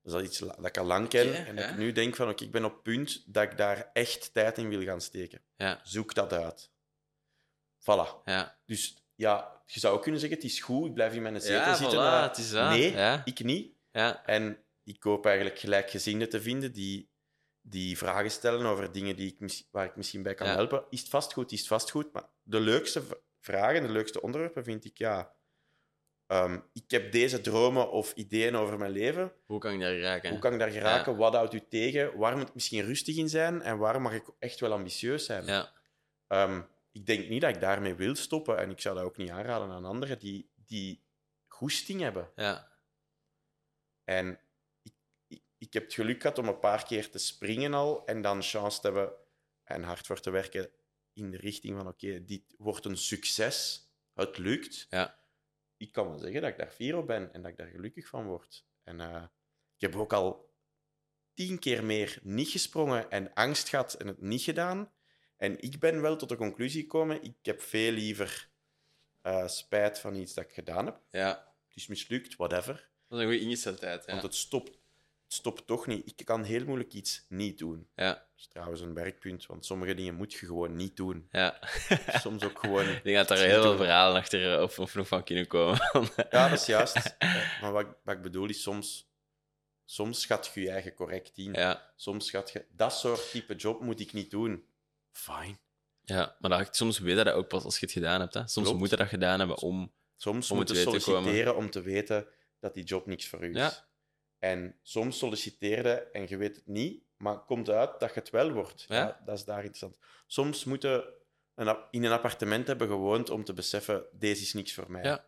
Dus dat is iets dat ik al lang ken. En dat ja. ik nu denk van, oké, ik ben op het punt dat ik daar echt tijd in wil gaan steken. Ja. Zoek dat uit. Voilà. Ja. Dus ja, je zou ook kunnen zeggen, het is goed, ik blijf in mijn zetel Ja, zitten. voilà, maar het is dat. Nee, ik niet. Ja. En ik hoop eigenlijk gelijkgezinden te vinden die, die vragen stellen over dingen die ik, waar ik misschien bij kan Ja. helpen. Is het vastgoed? Is het vastgoed? Maar de leukste vragen, de leukste onderwerpen vind ik, ja... ehm, ik heb deze dromen of ideeën over mijn leven. Hoe kan ik daar raken? Hoe kan ik daar geraken? Wat houdt u tegen? Waar moet ik misschien rustig in zijn? En waar mag ik echt wel ambitieus zijn? Ja. Ehm, ik denk niet dat ik daarmee wil stoppen. En ik zou dat ook niet aanraden aan anderen die, die goesting hebben. Ja. En ik, heb het geluk gehad om een paar keer te springen al. En dan chance te hebben en hard voor te werken in de richting van: oké, dit wordt een succes. Het lukt. Ja. Ik kan wel zeggen dat ik daar fier op ben en dat ik daar gelukkig van word. En eh, ik heb ook al tien keer meer niet gesprongen en angst gehad en het niet gedaan. En ik ben wel tot de conclusie gekomen: ik heb veel liever eh, spijt van iets dat ik gedaan heb. Ja. het is mislukt, whatever. Dat is een goede ingesteldheid. Ja. Want het stopt, het stopt toch niet. Ik kan heel moeilijk iets niet doen. Ja, Dat is trouwens een werkpunt, want sommige dingen moet je gewoon niet doen. ja. Soms ook gewoon. Ik denk dat er heel veel verhalen achter eh, of, of nog van kunnen komen. Ja, dat is juist. Eh, Maar wat, ik- wat ik bedoel is, soms, soms schat je je eigen correct in. ja, Soms schat je, dat soort type job moet ik niet doen. Fine. ja, maar dat, soms weet je dat ook pas als je het gedaan hebt. Hè. Soms Klopt. moet je dat gedaan hebben om... Soms Om moet je solliciteren om te weten dat die job niks voor u is. Ja. En soms solliciteerde en je weet het niet, maar komt uit dat je het wel wordt. Ja. Ja. dat is daar interessant. Soms moet je een, in een appartement hebben gewoond om te beseffen, deze is niks voor mij. Ja.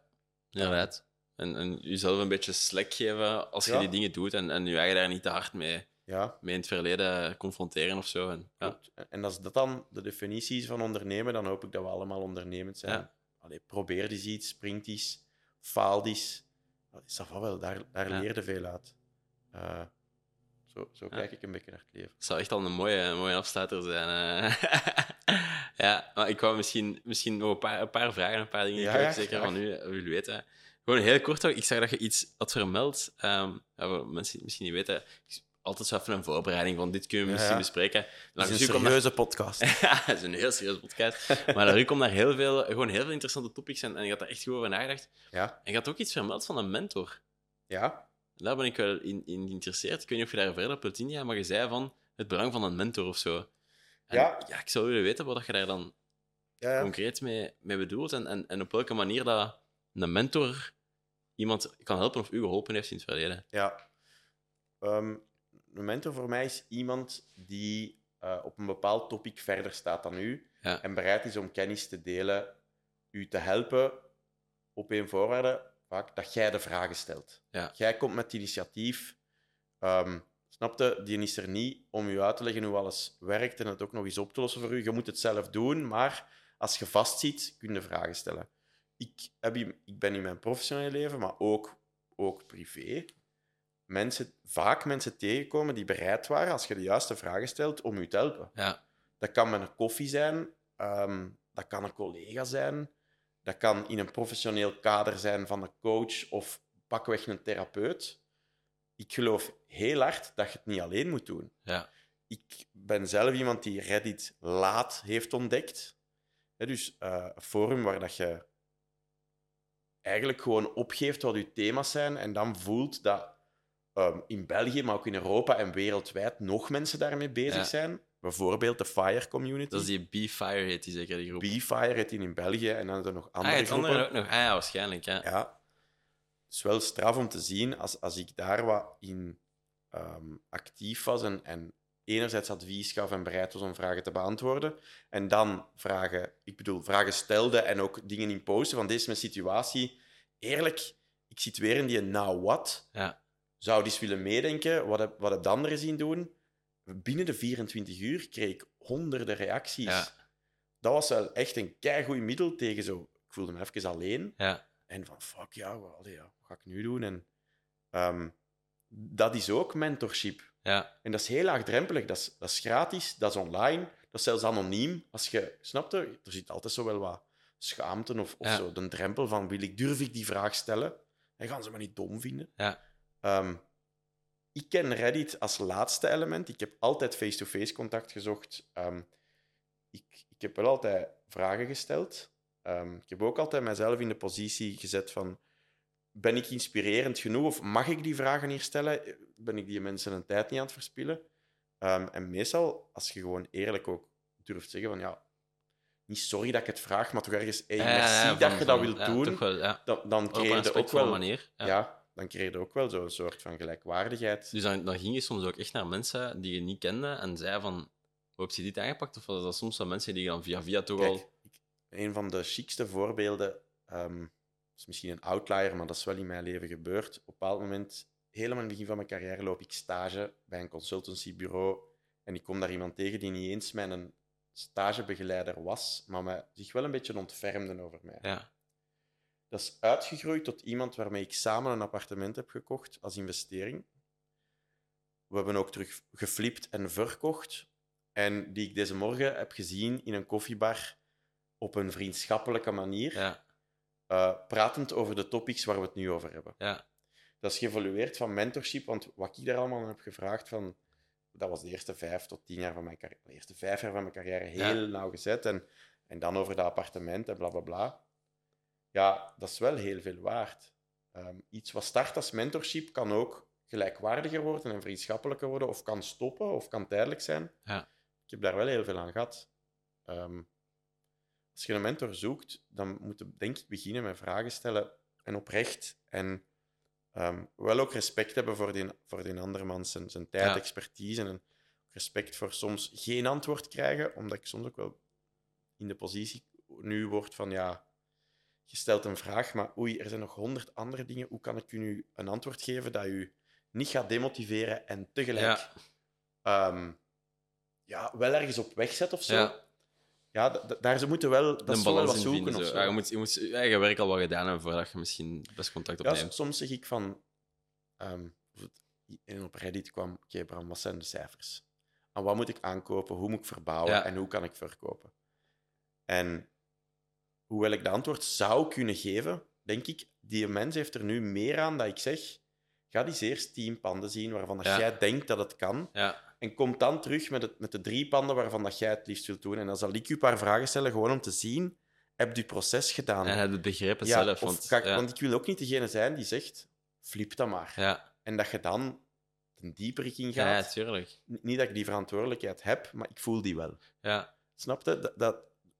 Inderdaad. En, en jezelf een beetje slack geven als je die dingen doet en, en je eigen daar niet te hard mee, Ja, mee in het verleden confronteren of zo. En, ja. En als dat dan de definitie is van ondernemen, dan hoop ik dat we allemaal ondernemend zijn. Ja. Allee, probeer eens iets, springt eens, faal eens. Dat is wel, daar, daar Ja. leer je veel uit. Eh, zo zo Ja. kijk ik een beetje naar het leven. Het zou echt al een mooie, mooie afsluiter zijn. eh. ja, maar ik wou misschien, misschien nog een paar, een paar vragen, een paar dingen Ja, die ik zeker graag. van u eh, wil weten. Gewoon heel kort, ik zag dat je iets had vermeld. ehm ja, voor mensen misschien niet weten, ik- altijd zo even een voorbereiding van dit kunnen we misschien ja. bespreken. Het is een naar- serieuze podcast. ja, het is een heel serieuze podcast. Maar daar komt naar heel veel, gewoon heel veel interessante topics en, en je had daar echt goed over nagedacht. Ja, En je had ook iets vermeld van een mentor. ja. Daar ben ik wel in, in geïnteresseerd. Ik weet niet of je daar verder op wilt ingaan, maar je zei van het belang van een mentor of zo. En Ja. ja, ik zou willen weten wat je daar dan ja, ja. concreet mee, mee bedoelt en, en, en op welke manier dat een mentor iemand kan helpen of u geholpen heeft in het verleden. Ja. Ehm, een mentor voor mij is iemand die eh, op een bepaald topic verder staat dan u en bereid is om kennis te delen, u te helpen op één voorwaarde, vaak dat jij de vragen stelt. Ja. Jij komt met het initiatief. Ehm snapte, die is er niet om u uit te leggen hoe alles werkt en het ook nog eens op te lossen voor u. Je moet het zelf doen, maar als je vastzit, kun je vragen stellen. Ik, heb, ik ben in mijn professionele leven, maar ook, ook privé, mensen, vaak mensen tegenkomen die bereid waren, als je de juiste vragen stelt, om u te helpen. Ja, Dat kan met een koffie zijn, ehm, dat kan een collega zijn, dat kan in een professioneel kader zijn van een coach of pakweg een therapeut. Ik geloof heel hard dat je het niet alleen moet doen. ja, Ik ben zelf iemand die Reddit laat heeft ontdekt. Dus eh, een forum waar dat je eigenlijk gewoon opgeeft wat je thema's zijn en dan voelt dat ehm, in België, maar ook in Europa en wereldwijd nog mensen daarmee bezig Ja. zijn. Bijvoorbeeld de Fire Community. dat is die Be Fire heet die zeker, die groep. B-Fire heet die in België en dan zijn er nog ah, andere het groepen. andere ook nog. Ah ja, waarschijnlijk, ja. Ja. Het is wel straf om te zien als, als ik daar wat in ehm, actief was en, en enerzijds advies gaf en bereid was om vragen te beantwoorden. En dan vragen, ik bedoel, vragen stelde en ook dingen in posten van deze is mijn situatie. Eerlijk, ik zit weer in die now what. Ja, Zou die eens willen meedenken? Wat heb, wat heb de anderen zien doen? Binnen de 24 uur kreeg ik honderden reacties. ja, Dat was wel echt een keigoed middel tegen zo... Ik voelde me even alleen. ja, En van, fuck ja, wat, ja, wat ga ik nu doen? En ehm, dat is ook mentorship. ja, En dat is heel laagdrempelig. Dat is, dat is gratis, dat is online, dat is zelfs anoniem. Als je, snapte, er zit altijd zo wel wat schaamte of, of Ja. zo, de drempel van, wil ik, durf ik die vraag stellen? En gaan ze me niet dom vinden? Ja. Ehm, ik ken Reddit als laatste element. Ik heb altijd face-to-face contact gezocht. Ehm, ik, ik heb wel altijd vragen gesteld. Ehm, ik heb ook altijd mezelf in de positie gezet van... Ben ik inspirerend genoeg of mag ik die vragen hier stellen? Ben ik die mensen een tijd niet aan het verspillen? Ehm, en meestal, als je gewoon eerlijk ook durft zeggen van... Ja, niet sorry dat ik het vraag, maar toch ergens... Hey, Ja, merci ja, dat je dat wilt doen. Wel. Dan, dan creëer je ook wel... manier. Ja. Dan creëer je ook wel zo'n soort van gelijkwaardigheid. Dus dan, dan ging je soms ook echt naar mensen die je niet kende en zei van, hoe heb je dit aangepakt? Of was dat soms zo mensen die je dan via via toch Kijk, al... ik- een van de chicste voorbeelden, ehm is misschien een outlier, maar dat is wel in mijn leven gebeurd. Op een bepaald moment, helemaal in het begin van mijn carrière, loop ik stage bij een consultancybureau en ik kom daar iemand tegen die niet eens mijn stagebegeleider was, maar me zich wel een beetje ontfermde over mij. Ja, Dat is uitgegroeid tot iemand waarmee ik samen een appartement heb gekocht als investering. We hebben ook terug geflipt en verkocht. En die ik deze morgen heb gezien in een koffiebar op een vriendschappelijke manier. ja, eh, pratend over de topics waar we het nu over hebben. Ja. Dat is geëvolueerd van mentorship, want wat ik daar allemaal aan heb gevraagd van... Dat was de eerste vijf tot tien jaar van mijn carrière. De eerste vijf jaar van mijn carrière heel Ja. nauwgezet. En, en dan over dat appartement en bla bla bla. Ja, dat is wel heel veel waard. Ehm, iets wat start als mentorship kan ook gelijkwaardiger worden en vriendschappelijker worden, of kan stoppen, of kan tijdelijk zijn. Ja. Ik heb daar wel heel veel aan gehad. Ehm, als je een mentor zoekt, dan moet je denk ik beginnen met vragen stellen en oprecht. En ehm, wel ook respect hebben voor die, voor die andere man, zijn, zijn tijd, Ja. expertise. En respect voor soms geen antwoord krijgen, omdat ik soms ook wel in de positie nu word van ja, je stelt een vraag, maar oei, er zijn nog honderd andere dingen. Hoe kan ik u nu een antwoord geven dat u niet gaat demotiveren en tegelijk Ja. ehm, ja, wel ergens op weg zet of zo? Ja. Ja, daar ze moeten wel, dat een wel balans wat in zoeken vinden. of Zo. Ja, je moet je, moet je eigen werk al wat gedaan hebben voordat je misschien best contact Ja, opneemt. s- soms zeg ik van... ehm, bijvoorbeeld in op Reddit kwam, oké Bram, wat zijn de cijfers? En wat moet ik aankopen? Hoe moet ik verbouwen? Ja. En hoe kan ik verkopen? En hoewel ik de antwoord zou kunnen geven, denk ik, die mens heeft er nu meer aan dat ik zeg, ga die eerst tien panden zien waarvan dat Ja. jij denkt dat het kan. Ja, En kom dan terug met, het, met de drie panden waarvan dat jij het liefst wilt doen. En dan zal ik u een paar vragen stellen, gewoon om te zien, heb je het proces gedaan? en het begrepen Ja, zelf. Want, ik- ja, want ik wil ook niet degene zijn die zegt, flip dat maar. ja, En dat je dan een dieperik ja, ja, gaat. tuurlijk. N- niet dat ik die verantwoordelijkheid heb, maar ik voel die wel. Ja. Snap je? Dat, dat,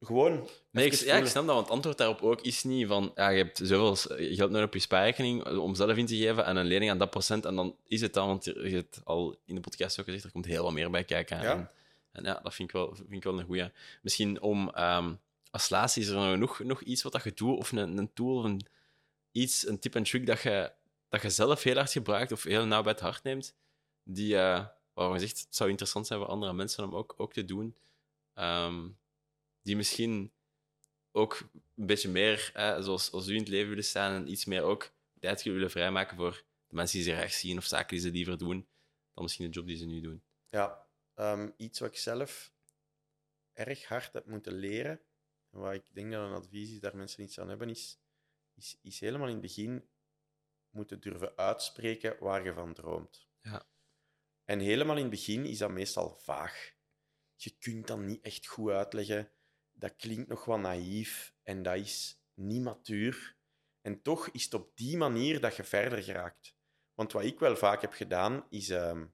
gewoon... Nee, ik, ja, ik snap dat, want het antwoord daarop ook is niet van ja, je hebt zoveel geld nodig op je spaarrekening om zelf in te geven en een lening aan dat procent en dan is het dan, want je hebt al in de podcast ook gezegd, er komt heel wat meer bij kijken. Ja. En, en ja, dat vind ik wel, vind ik wel een goeie. Misschien om, ehm, als laatste, is er nog, nog, iets wat dat je doet, of een, een tool, of een, iets, een tip en trick dat je, dat je zelf heel hard gebruikt of heel nauw bij het hart neemt, die, eh waarvan je zegt, het zou interessant zijn voor andere mensen om ook, ook te doen, Ehm, die misschien ook een beetje meer, eh, zoals, als u in het leven willen staan, en iets meer ook tijd willen vrijmaken voor de mensen die ze graag zien of zaken die ze liever doen, dan misschien de job die ze nu doen. Ja, ehm, iets wat ik zelf erg hard heb moeten leren, en waar ik denk dat een advies is daar mensen iets aan hebben, is, is, is helemaal in het begin moeten durven uitspreken waar je van droomt. Ja. En helemaal in het begin is dat meestal vaag. Je kunt dat niet echt goed uitleggen. Dat klinkt nog wat naïef en dat is niet matuur. En toch is het op die manier dat je verder geraakt. Want wat ik wel vaak heb gedaan, is ehm,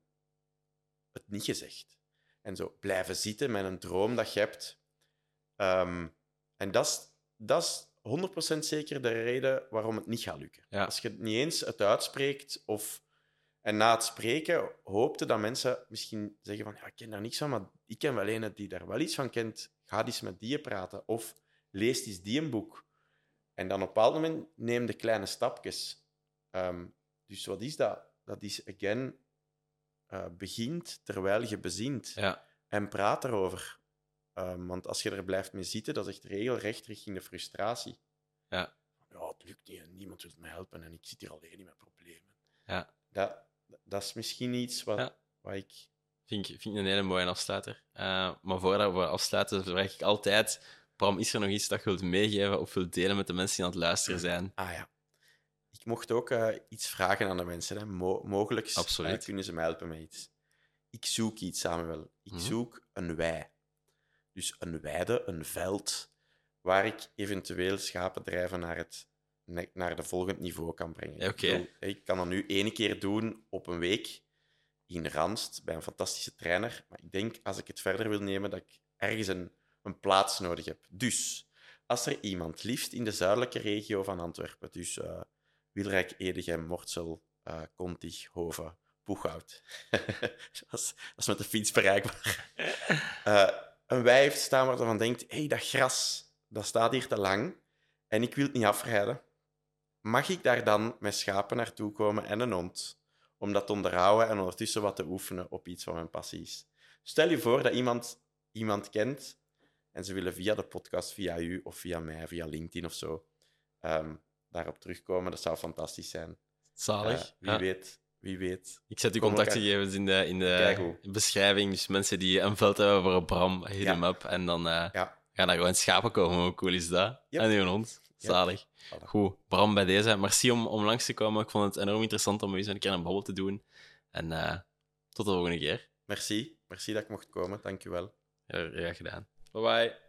het niet gezegd. En zo blijven zitten met een droom dat je hebt. Ehm, en dat is, dat is 100% zeker de reden waarom het niet gaat lukken. Ja. Als je het niet eens het uitspreekt of... En na het spreken hoopte dat mensen misschien zeggen van ja, ik ken daar niks van, maar ik ken wel een die daar wel iets van kent. Ga eens met die praten of lees eens die een boek. En dan op een bepaald moment neem de kleine stapjes. Ehm, dus wat is dat? Dat is, again, eh, begint terwijl je bezint. Ja, En praat erover. Ehm, want als je er blijft mee zitten, dat is echt regelrecht richting de frustratie. Ja. Ja, het lukt niet en niemand wil me helpen en ik zit hier alleen met problemen. Ja. Dat, dat is misschien iets wat, Ja. wat ik... vind ik, vind ik een hele mooie afsluiter. Eh, maar voordat we afsluiten, vraag ik altijd: Bram, is er nog iets dat je wilt meegeven of wilt delen met de mensen die aan het luisteren zijn? Ah ja. Ik mocht ook eh, iets vragen aan de mensen. Hè. Mo mogelijk eh, kunnen ze me helpen met iets. Ik zoek iets, Samuel. Ik Mhm. zoek een wei. Dus een weide, een veld, waar ik eventueel schapen drijven naar, het, naar de volgend niveau kan brengen. Oké. Ik, bedoel, ik kan dat nu één keer doen op een week in Randst bij een fantastische trainer. Maar ik denk, als ik het verder wil nemen, dat ik ergens een, een plaats nodig heb. Dus, als er iemand, liefst in de zuidelijke regio van Antwerpen, dus eh Wilrijk, Edegem, Mortsel, eh Contig, Hoven, Boeghout. dat, is, met de fiets bereikbaar. Eh, een heeft staan waar van denkt, hé, hey, dat gras, dat staat hier te lang en ik wil het niet afrijden. Mag ik daar dan met schapen naartoe komen en een hond, om dat te onderhouden en ondertussen wat te oefenen op iets wat mijn passie is? Stel je voor dat iemand iemand kent en ze willen via de podcast, via u of via mij, via LinkedIn of zo, ehm, daarop terugkomen. Dat zou fantastisch zijn. Zalig. Eh, wie, Ja. weet, wie weet. Ik zet uw contactgegevens in de, in de beschrijving. Dus mensen die een veld hebben voor een Bram, hit Ja. hem up. En dan eh, Ja. gaan daar gewoon schapen komen. Hoe cool is dat? Yep. En uw hond. Zalig. Goed, Bram, bij deze. Merci om, om langs te komen. Ik vond het enorm interessant om eens een keer een babbel te doen. En eh, tot de volgende keer. Merci. Merci dat ik mocht komen. Dank u wel. Heel graag gedaan. Bye bye.